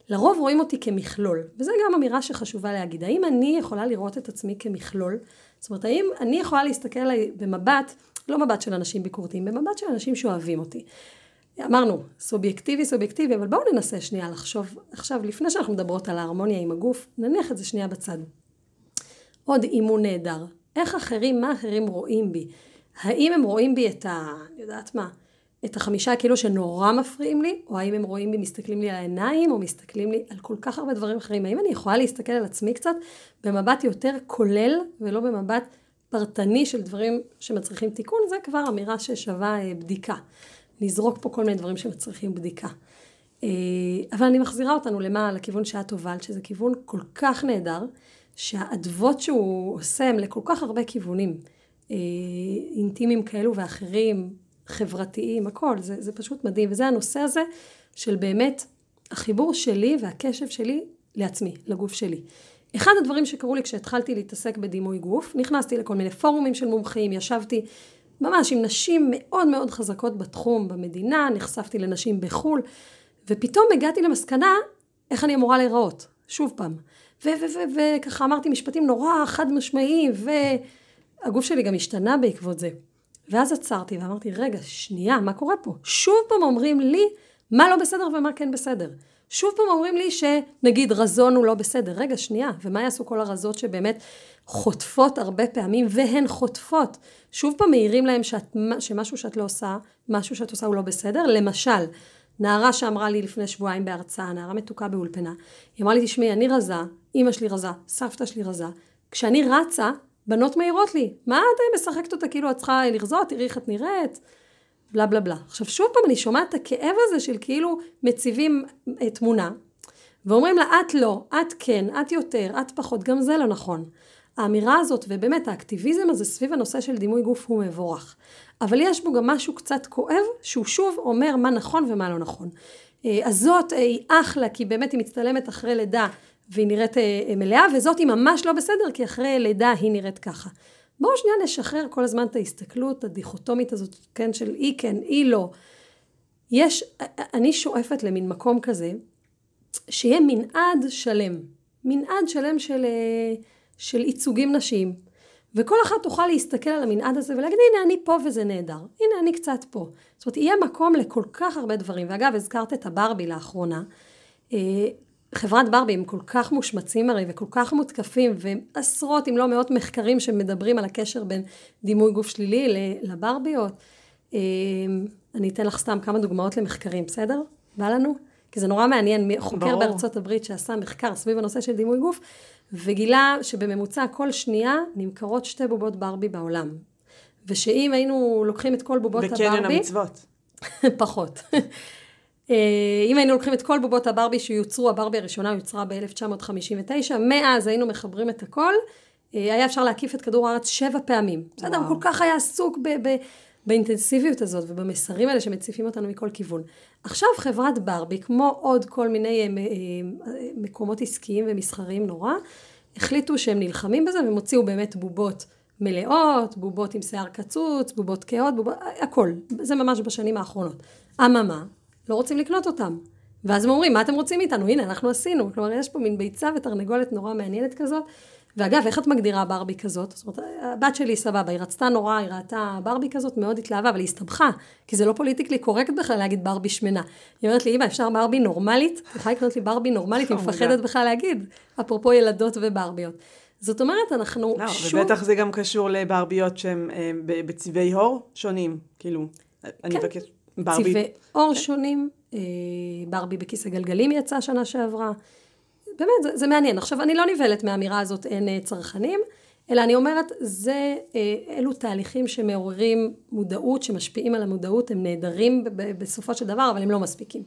לרוב רואים אותי כמכלול, וזו גם אמירה שחשובה להגיד. האם אני יכולה לראות את עצמי כמכלול? זאת אומרת, האם אני יכולה להסתכל עליי במבט, לא מבט של אנשים ביקורתיים, במבט של אנשים שאוהבים אותי. אמרנו, סובייקטיבי, סובייקטיבי, אבל בואו ננסה שנייה לחשוב, עכשיו, לפני שאנחנו מדברות על ההרמוניה עם הגוף, נניח את זה שנייה בצד. עוד אימון נהדר. איך אחרים, מה אחרים רואים בי? האם הם רואים בי את ה... יודעת מה, את החמישה כאילו שנורא מפריעים לי, או האם הם רואים בי, מסתכלים לי על העיניים, או מסתכלים לי על כל כך הרבה דברים אחרים. האם אני יכולה להסתכל על עצמי קצת במבט יותר כולל, ולא במבט פרטני של דברים שמצריכים תיקון, זה כבר אמירה ששווה אה, בדיקה. נזרוק פה כל מיני דברים שמצריכים בדיקה. אה, אבל אני מחזירה אותנו למה? לכיוון שאת הובלת, שזה כיוון כל כך נהדר, שהאדוות שהוא עושה הם לכל כך הרבה כיוונים. אה, אינטימיים כאלו ואחרים, חברתיים, הכל, זה, זה פשוט מדהים. וזה הנושא הזה של באמת החיבור שלי והקשב שלי לעצמי, לגוף שלי. אחד הדברים שקרו לי כשהתחלתי להתעסק בדימוי גוף, נכנסתי לכל מיני פורומים של מומחים, ישבתי ממש עם נשים מאוד מאוד חזקות בתחום במדינה, נחשפתי לנשים בחו"ל, ופתאום הגעתי למסקנה איך אני אמורה להיראות, שוב פעם. וככה אמרתי משפטים נורא חד משמעיים, והגוף שלי גם השתנה בעקבות זה. ואז עצרתי ואמרתי, רגע, שנייה, מה קורה פה? שוב פעם אומרים לי מה לא בסדר ומה כן בסדר. שוב פעם אומרים לי שנגיד רזון הוא לא בסדר. רגע, שנייה, ומה יעשו כל הרזות שבאמת חוטפות הרבה פעמים, והן חוטפות. שוב פעם מעירים להם שאת, שמשהו שאת לא עושה, משהו שאת עושה הוא לא בסדר. למשל, נערה שאמרה לי לפני שבועיים בהרצאה, נערה מתוקה באולפנה, היא אמרה לי, תשמעי, אני רזה, אימא שלי רזה, סבתא שלי רזה. כשאני רצה, בנות מעירות לי, מה את משחקת אותה כאילו את צריכה לרזות, תראי איך את נראית, בלה בלה בלה. עכשיו שוב פעם אני שומעת את הכאב הזה של כאילו מציבים אה, תמונה, ואומרים לה את לא, את כן, את יותר, את פחות, גם זה לא נכון. האמירה הזאת, ובאמת האקטיביזם הזה סביב הנושא של דימוי גוף הוא מבורך. אבל יש בו גם משהו קצת כואב, שהוא שוב אומר מה נכון ומה לא נכון. אה, אז זאת אה, היא אחלה, כי באמת היא מצטלמת אחרי לידה והיא נראית אה, אה, מלאה, וזאת היא ממש לא בסדר, כי אחרי לידה היא נראית ככה. בואו שנייה נשחרר כל הזמן את ההסתכלות הדיכוטומית הזאת, כן, של אי כן, אי לא. יש, אני שואפת למין מקום כזה, שיהיה מנעד שלם. מנעד שלם של, אה, של ייצוגים נשיים. וכל אחת תוכל להסתכל על המנעד הזה ולהגיד, הנה אני פה וזה נהדר. הנה אני קצת פה. זאת אומרת, יהיה מקום לכל כך הרבה דברים. ואגב, הזכרת את הברבי לאחרונה. חברת ברבי הם כל כך מושמצים הרי וכל כך מותקפים ועשרות אם לא מאות מחקרים שמדברים על הקשר בין דימוי גוף שלילי לברביות. אמ, אני אתן לך סתם כמה דוגמאות למחקרים, בסדר? בא לנו? כי זה נורא מעניין, חוקר ברור. בארצות הברית שעשה מחקר סביב הנושא של דימוי גוף וגילה שבממוצע כל שנייה נמכרות שתי בובות ברבי בעולם. ושאם היינו לוקחים את כל בובות הברבי... בקניון המצוות. פחות. אה, אם היינו לוקחים את כל בובות הברבי שיוצרו, הברבי הראשונה יוצרה ב-1959, מאז היינו מחברים את הכל, אה, היה אפשר להקיף את כדור הארץ שבע פעמים. בסדר, הוא כל כך היה עסוק ב- ב- באינטנסיביות הזאת ובמסרים האלה שמציפים אותנו מכל כיוון. עכשיו חברת ברבי, כמו עוד כל מיני אה, מקומות עסקיים ומסחריים נורא, החליטו שהם נלחמים בזה והם הוציאו באמת בובות מלאות, בובות עם שיער קצוץ, בובות כהות, בובות, הכל. זה ממש בשנים האחרונות. אממה, לא רוצים לקנות אותם. ואז הם אומרים, מה אתם רוצים מאיתנו? הנה, אנחנו עשינו. כלומר, יש פה מין ביצה ותרנגולת נורא מעניינת כזאת. ואגב, איך את מגדירה ברבי כזאת? זאת אומרת, הבת שלי סבבה, היא רצתה נורא, היא ראתה ברבי כזאת, מאוד התלהבה, אבל היא הסתבכה, כי זה לא פוליטיקלי קורקט בכלל להגיד ברבי שמנה. היא אומרת לי, אמא, אפשר ברבי נורמלית? את יכולה לקנות לי ברבי נורמלית? היא מפחדת בכלל להגיד, אפרופו ילדות וברביות. זאת אומרת, אנחנו לא, שוב... ובטח זה גם קשור לברביות שהן אה, בצבעי עור שונים, כאילו, אני כן. ברבי... צבעי עור שונים, אה, ברבי בכיסא גלגלים יצא שנה שעברה. באמת, זה, זה מעניין. עכשיו, אני לא נבהלת מהאמירה הזאת אין אה, צרכנים, אלא אני אומרת, זה, אה, אלו תהליכים שמעוררים מודעות, שמשפיעים על המודעות, הם נהדרים בסופו של דבר, אבל הם לא מספיקים.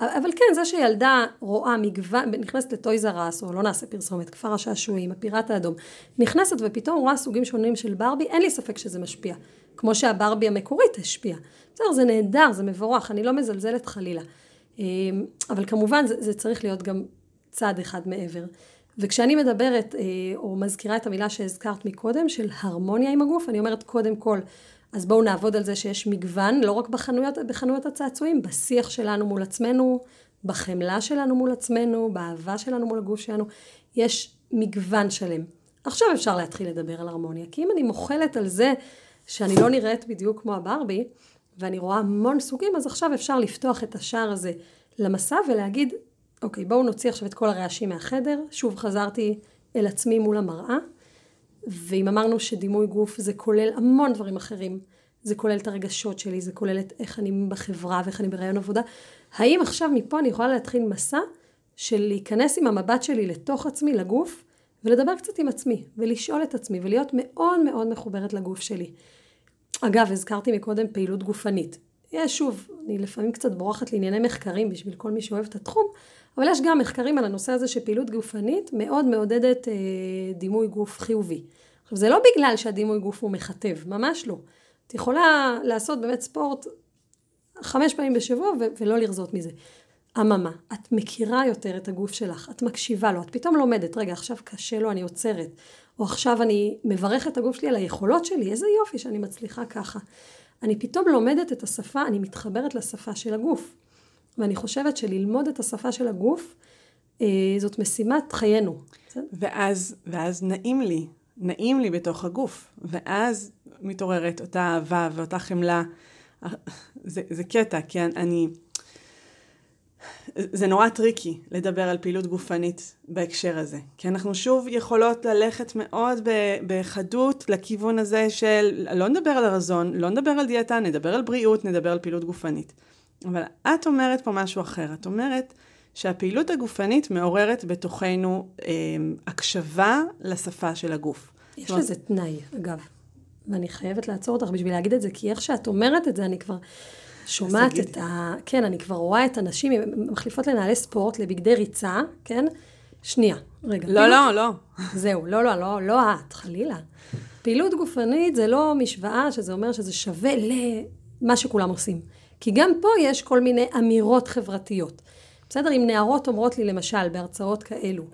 אבל כן, זה שילדה רואה מגוון, נכנסת לטויז ארס, או לא נעשה פרסומת, כפר השעשועים, הפיראט האדום, נכנסת ופתאום רואה סוגים שונים של ברבי, אין לי ספק שזה משפיע. כמו שהברבי המקורית השפיעה. בסדר, זה נהדר, זה מבורך, אני לא מזלזלת חלילה. אה, אבל כמובן, זה, זה צריך להיות גם צעד אחד מעבר. וכשאני מדברת, אה, או מזכירה את המילה שהזכרת מקודם, של הרמוניה עם הגוף, אני אומרת קודם כל, אז בואו נעבוד על זה שיש מגוון, לא רק בחנויות, בחנויות הצעצועים, בשיח שלנו מול עצמנו, בחמלה שלנו מול עצמנו, באהבה שלנו מול הגוף שלנו, יש מגוון שלם. עכשיו אפשר להתחיל לדבר על הרמוניה, כי אם אני מוחלת על זה שאני לא נראית בדיוק כמו הברבי, ואני רואה המון סוגים, אז עכשיו אפשר לפתוח את השער הזה למסע ולהגיד, אוקיי, בואו נוציא עכשיו את כל הרעשים מהחדר. שוב חזרתי אל עצמי מול המראה. ואם אמרנו שדימוי גוף זה כולל המון דברים אחרים, זה כולל את הרגשות שלי, זה כולל את איך אני בחברה ואיך אני ברעיון עבודה, האם עכשיו מפה אני יכולה להתחיל מסע של להיכנס עם המבט שלי לתוך עצמי, לגוף, ולדבר קצת עם עצמי, ולשאול את עצמי, ולהיות מאוד מאוד מחוברת לגוף שלי. אגב, הזכרתי מקודם פעילות גופנית. יש שוב, אני לפעמים קצת בורחת לענייני מחקרים בשביל כל מי שאוהב את התחום, אבל יש גם מחקרים על הנושא הזה שפעילות גופנית מאוד מעודדת אה, דימוי גוף חיובי. עכשיו זה לא בגלל שהדימוי גוף הוא מכתב, ממש לא. את יכולה לעשות באמת ספורט חמש פעמים בשבוע ו- ולא לרזות מזה. אממה, את מכירה יותר את הגוף שלך, את מקשיבה לו, את פתאום לומדת, רגע עכשיו קשה לו, אני עוצרת, או עכשיו אני מברכת את הגוף שלי על היכולות שלי, איזה יופי שאני מצליחה ככה. אני פתאום לומדת את השפה, אני מתחברת לשפה של הגוף. ואני חושבת שללמוד את השפה של הגוף, אה, זאת משימת חיינו. ואז, ואז נעים לי, נעים לי בתוך הגוף, ואז מתעוררת אותה אהבה ואותה חמלה. זה, זה קטע, כי אני... זה נורא טריקי לדבר על פעילות גופנית בהקשר הזה. כי אנחנו שוב יכולות ללכת מאוד בחדות לכיוון הזה של לא נדבר על הרזון, לא נדבר על דיאטה, נדבר על בריאות, נדבר על פעילות גופנית. אבל את אומרת פה משהו אחר. את אומרת שהפעילות הגופנית מעוררת בתוכנו אה, הקשבה לשפה של הגוף. יש. לזה תנאי, אגב. ואני חייבת לעצור אותך בשביל להגיד את זה, כי איך שאת אומרת את זה, אני כבר שומעת את ה... כן, אני כבר רואה את הנשים מחליפות לנהלי ספורט, לבגדי ריצה, כן? שנייה, רגע. לא, פעילות... לא, לא. זהו, לא, לא, לא, לא את, חלילה. פעילות גופנית זה לא משוואה שזה אומר שזה שווה למה שכולם עושים. כי גם פה יש כל מיני אמירות חברתיות. בסדר? אם נערות אומרות לי למשל בהרצאות כאלו,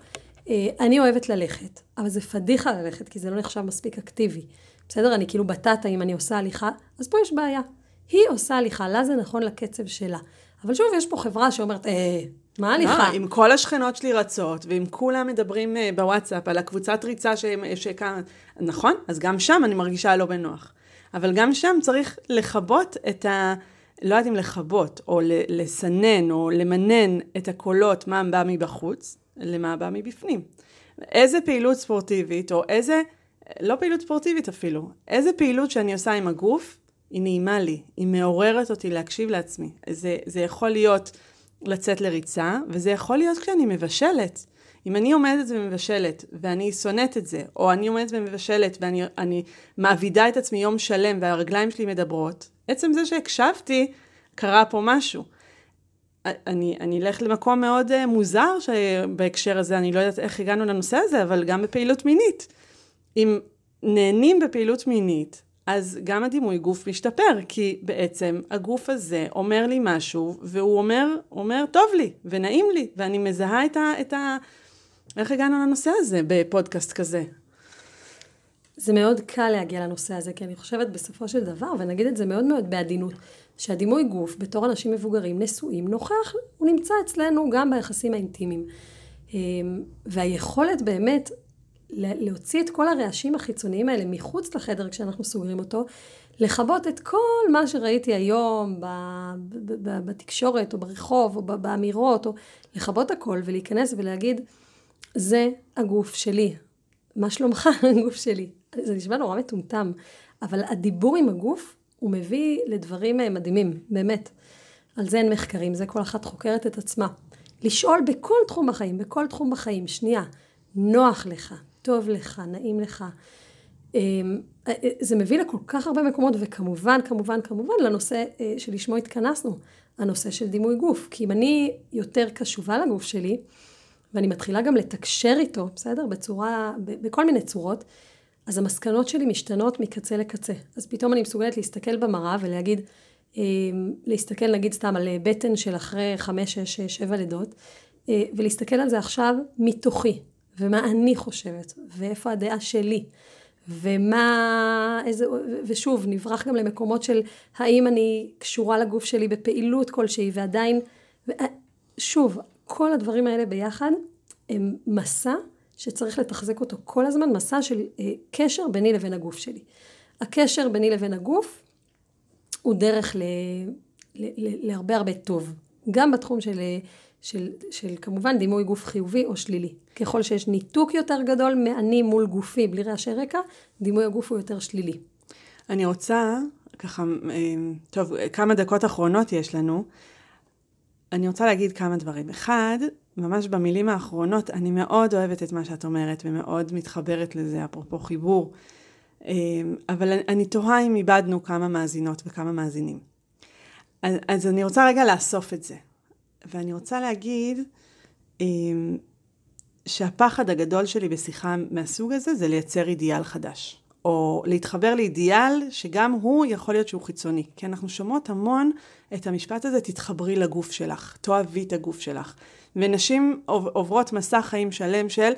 אה, אני אוהבת ללכת, אבל זה פדיחה ללכת, כי זה לא נחשב מספיק אקטיבי. בסדר? אני כאילו בטטה אם אני עושה הליכה, אז פה יש בעיה. היא עושה הליכה, לה זה נכון לקצב שלה. אבל שוב, יש פה חברה שאומרת, אה, מה הליכה? לא, אם כל השכנות שלי רצות, ואם כולם מדברים אה, בוואטסאפ על הקבוצת ריצה שכאן, נכון? אז גם שם אני מרגישה לא בנוח. אבל גם שם צריך לכבות את ה... לא יודעת אם לכבות, או לסנן, או למנן את הקולות, מה בא מבחוץ, למה בא מבפנים. איזה פעילות ספורטיבית, או איזה, לא פעילות ספורטיבית אפילו, איזה פעילות שאני עושה עם הגוף, היא נעימה לי, היא מעוררת אותי להקשיב לעצמי. זה, זה יכול להיות לצאת לריצה, וזה יכול להיות כשאני מבשלת. אם אני עומדת ומבשלת, ואני שונאת את זה, או אני עומדת ומבשלת, ואני מעבידה את עצמי יום שלם, והרגליים שלי מדברות, עצם זה שהקשבתי, קרה פה משהו. אני, אני אלך למקום מאוד uh, מוזר בהקשר הזה, אני לא יודעת איך הגענו לנושא הזה, אבל גם בפעילות מינית. אם נהנים בפעילות מינית, אז גם הדימוי גוף משתפר, כי בעצם הגוף הזה אומר לי משהו, והוא אומר, אומר, טוב לי, ונעים לי, ואני מזהה את ה... את ה... איך הגענו לנושא הזה בפודקאסט כזה? זה מאוד קל להגיע לנושא הזה, כי אני חושבת בסופו של דבר, ונגיד את זה מאוד מאוד בעדינות, שהדימוי גוף בתור אנשים מבוגרים, נשואים, נוכח, הוא נמצא אצלנו גם ביחסים האינטימיים. אמ, והיכולת באמת להוציא את כל הרעשים החיצוניים האלה מחוץ לחדר כשאנחנו סוגרים אותו, לכבות את כל מה שראיתי היום בתקשורת או ברחוב או באמירות, או לכבות הכל ולהיכנס ולהגיד, זה הגוף שלי. מה שלומך הגוף שלי? זה נשמע נורא מטומטם, אבל הדיבור עם הגוף הוא מביא לדברים אה, מדהימים, באמת. על זה אין מחקרים, זה כל אחת חוקרת את עצמה. לשאול בכל תחום בחיים, בכל תחום בחיים, שנייה, נוח לך, טוב לך, נעים לך. אמ, אה, אה, זה מביא לכל כך הרבה מקומות, וכמובן, כמובן, כמובן, לנושא שלשמו התכנסנו, הנושא של דימוי גוף. כי אם אני יותר קשובה לגוף שלי, ואני מתחילה גם לתקשר איתו, בסדר? בצורה, בכל מיני צורות, אז המסקנות שלי משתנות מקצה לקצה. אז פתאום אני מסוגלת להסתכל במראה ולהגיד, אה, להסתכל נגיד סתם על בטן של אחרי חמש, שש, שבע לידות, אה, ולהסתכל על זה עכשיו מתוכי, ומה אני חושבת, ואיפה הדעה שלי, ומה, איזה, ושוב, נברח גם למקומות של האם אני קשורה לגוף שלי בפעילות כלשהי, ועדיין, שוב, כל הדברים האלה ביחד הם מסע שצריך לתחזק אותו כל הזמן, מסע של אה, קשר ביני לבין הגוף שלי. הקשר ביני לבין הגוף הוא דרך ל, ל, ל, להרבה הרבה טוב, גם בתחום של, של, של כמובן דימוי גוף חיובי או שלילי. ככל שיש ניתוק יותר גדול מאני מול גופי בלי רעשי רקע, דימוי הגוף הוא יותר שלילי. אני רוצה, ככה, אה, טוב, כמה דקות אחרונות יש לנו. אני רוצה להגיד כמה דברים. אחד, ממש במילים האחרונות, אני מאוד אוהבת את מה שאת אומרת ומאוד מתחברת לזה, אפרופו חיבור. אמ, אבל אני תוהה אם איבדנו כמה מאזינות וכמה מאזינים. אז, אז אני רוצה רגע לאסוף את זה. ואני רוצה להגיד אמ, שהפחד הגדול שלי בשיחה מהסוג הזה זה לייצר אידיאל חדש. או להתחבר לאידיאל שגם הוא יכול להיות שהוא חיצוני. כי אנחנו שומעות המון את המשפט הזה, תתחברי לגוף שלך, תאהבי את הגוף שלך. ונשים עוברות מסע חיים שלם של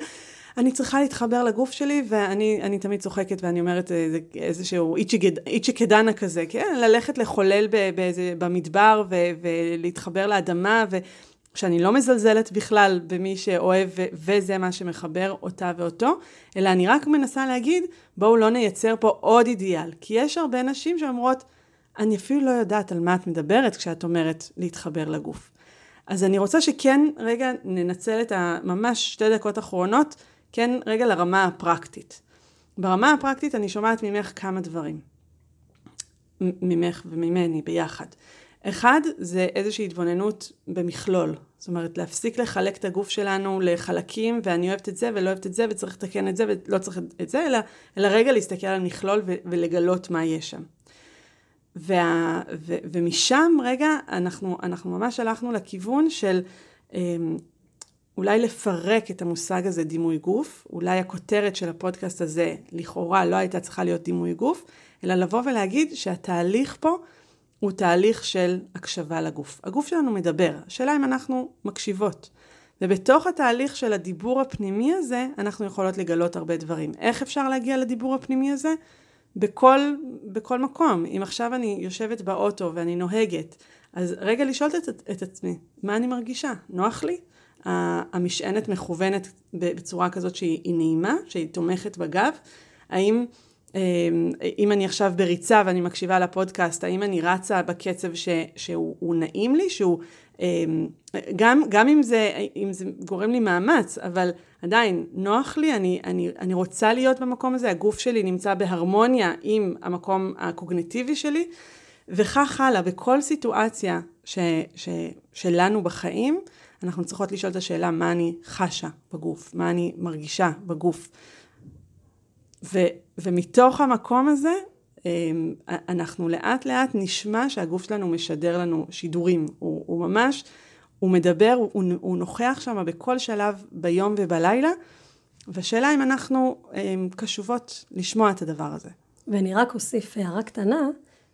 אני צריכה להתחבר לגוף שלי, ואני תמיד צוחקת ואני אומרת אה, איזשהו איצ'י קדנה כזה, כן? ללכת לחולל באיזה, במדבר ו, ולהתחבר לאדמה, ושאני לא מזלזלת בכלל במי שאוהב ו, וזה מה שמחבר אותה ואותו, אלא אני רק מנסה להגיד, בואו לא נייצר פה עוד אידיאל. כי יש הרבה נשים שאומרות, אני אפילו לא יודעת על מה את מדברת כשאת אומרת להתחבר לגוף. אז אני רוצה שכן רגע ננצל את הממש שתי דקות אחרונות, כן רגע לרמה הפרקטית. ברמה הפרקטית אני שומעת ממך כמה דברים. ממך וממני ביחד. אחד, זה איזושהי התבוננות במכלול. זאת אומרת, להפסיק לחלק את הגוף שלנו לחלקים, ואני אוהבת את זה ולא אוהבת את זה, וצריך לתקן את זה ולא צריך את זה, אלא, אלא רגע להסתכל על מכלול ולגלות מה יש שם. וה, ו, ומשם, רגע, אנחנו, אנחנו ממש הלכנו לכיוון של אמ, אולי לפרק את המושג הזה דימוי גוף, אולי הכותרת של הפודקאסט הזה לכאורה לא הייתה צריכה להיות דימוי גוף, אלא לבוא ולהגיד שהתהליך פה הוא תהליך של הקשבה לגוף. הגוף שלנו מדבר, השאלה אם אנחנו מקשיבות. ובתוך התהליך של הדיבור הפנימי הזה, אנחנו יכולות לגלות הרבה דברים. איך אפשר להגיע לדיבור הפנימי הזה? בכל, בכל מקום. אם עכשיו אני יושבת באוטו ואני נוהגת, אז רגע לשאול את, את עצמי, מה אני מרגישה? נוח לי? המשענת מכוונת בצורה כזאת שהיא נעימה, שהיא תומכת בגב? האם אמ, אם אני עכשיו בריצה ואני מקשיבה לפודקאסט, האם אני רצה בקצב ש, שהוא נעים לי, שהוא אמ, גם, גם אם, זה, אם זה גורם לי מאמץ, אבל עדיין נוח לי, אני, אני, אני רוצה להיות במקום הזה, הגוף שלי נמצא בהרמוניה עם המקום הקוגניטיבי שלי, וכך הלאה, בכל סיטואציה ש, ש, שלנו בחיים, אנחנו צריכות לשאול את השאלה מה אני חשה בגוף, מה אני מרגישה בגוף. ו, ומתוך המקום הזה, אמ, אנחנו לאט לאט נשמע שהגוף שלנו משדר לנו שידורים, הוא, הוא ממש, הוא מדבר, הוא, הוא נוכח שם בכל שלב ביום ובלילה, והשאלה אם אנחנו הם, קשובות לשמוע את הדבר הזה. ואני רק אוסיף הערה קטנה,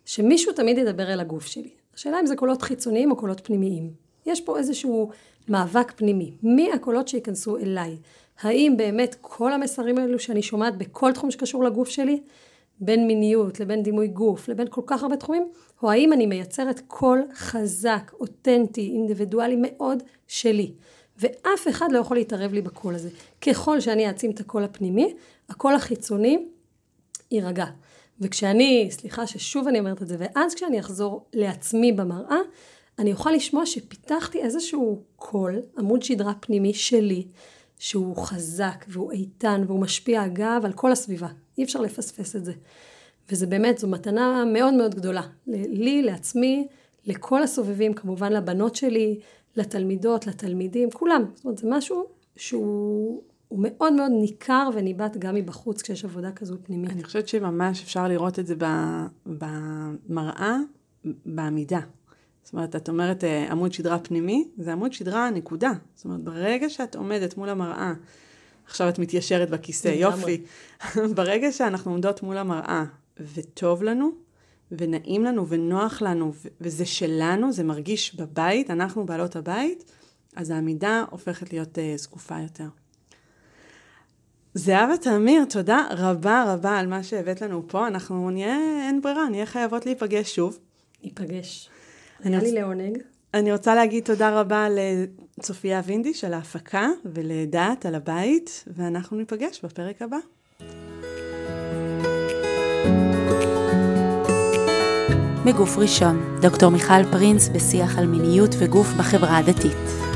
שמישהו תמיד ידבר אל הגוף שלי. השאלה אם זה קולות חיצוניים או קולות פנימיים. יש פה איזשהו מאבק פנימי. מי הקולות שייכנסו אליי? האם באמת כל המסרים האלו שאני שומעת בכל תחום שקשור לגוף שלי, בין מיניות לבין דימוי גוף לבין כל כך הרבה תחומים, או האם אני מייצרת קול חזק, אותנטי, אינדיבידואלי מאוד שלי. ואף אחד לא יכול להתערב לי בקול הזה. ככל שאני אעצים את הקול הפנימי, הקול החיצוני יירגע. וכשאני, סליחה ששוב אני אומרת את זה, ואז כשאני אחזור לעצמי במראה, אני אוכל לשמוע שפיתחתי איזשהו קול, עמוד שדרה פנימי שלי, שהוא חזק והוא איתן והוא משפיע אגב על כל הסביבה. אי אפשר לפספס את זה. וזה באמת, זו מתנה מאוד מאוד גדולה. לי, לעצמי, לכל הסובבים, כמובן לבנות שלי, לתלמידות, לתלמידים, כולם. זאת אומרת, זה משהו שהוא מאוד מאוד ניכר וניבט גם מבחוץ כשיש עבודה כזו פנימית. אני חושבת שממש אפשר לראות את זה במראה, בעמידה. זאת אומרת, את אומרת אה, עמוד שדרה פנימי, זה עמוד שדרה נקודה. זאת אומרת, ברגע שאת עומדת מול המראה, עכשיו את מתיישרת בכיסא, יופי. ברגע שאנחנו עומדות מול המראה, וטוב לנו, ונעים לנו, ונוח לנו, וזה שלנו, זה מרגיש בבית, אנחנו בעלות הבית, אז העמידה הופכת להיות uh, זקופה יותר. זהבה תמיר, תודה רבה רבה על מה שהבאת לנו פה. אנחנו נהיה, אין ברירה, נהיה חייבות להיפגש שוב. ניפגש. היה לי לעונג. אני רוצה להגיד תודה רבה לצופיה וינדי של ההפקה ולדעת על הבית, ואנחנו ניפגש בפרק הבא. מגוף ראשון, דוקטור מיכל פרינס בשיח על מיניות וגוף בחברה הדתית.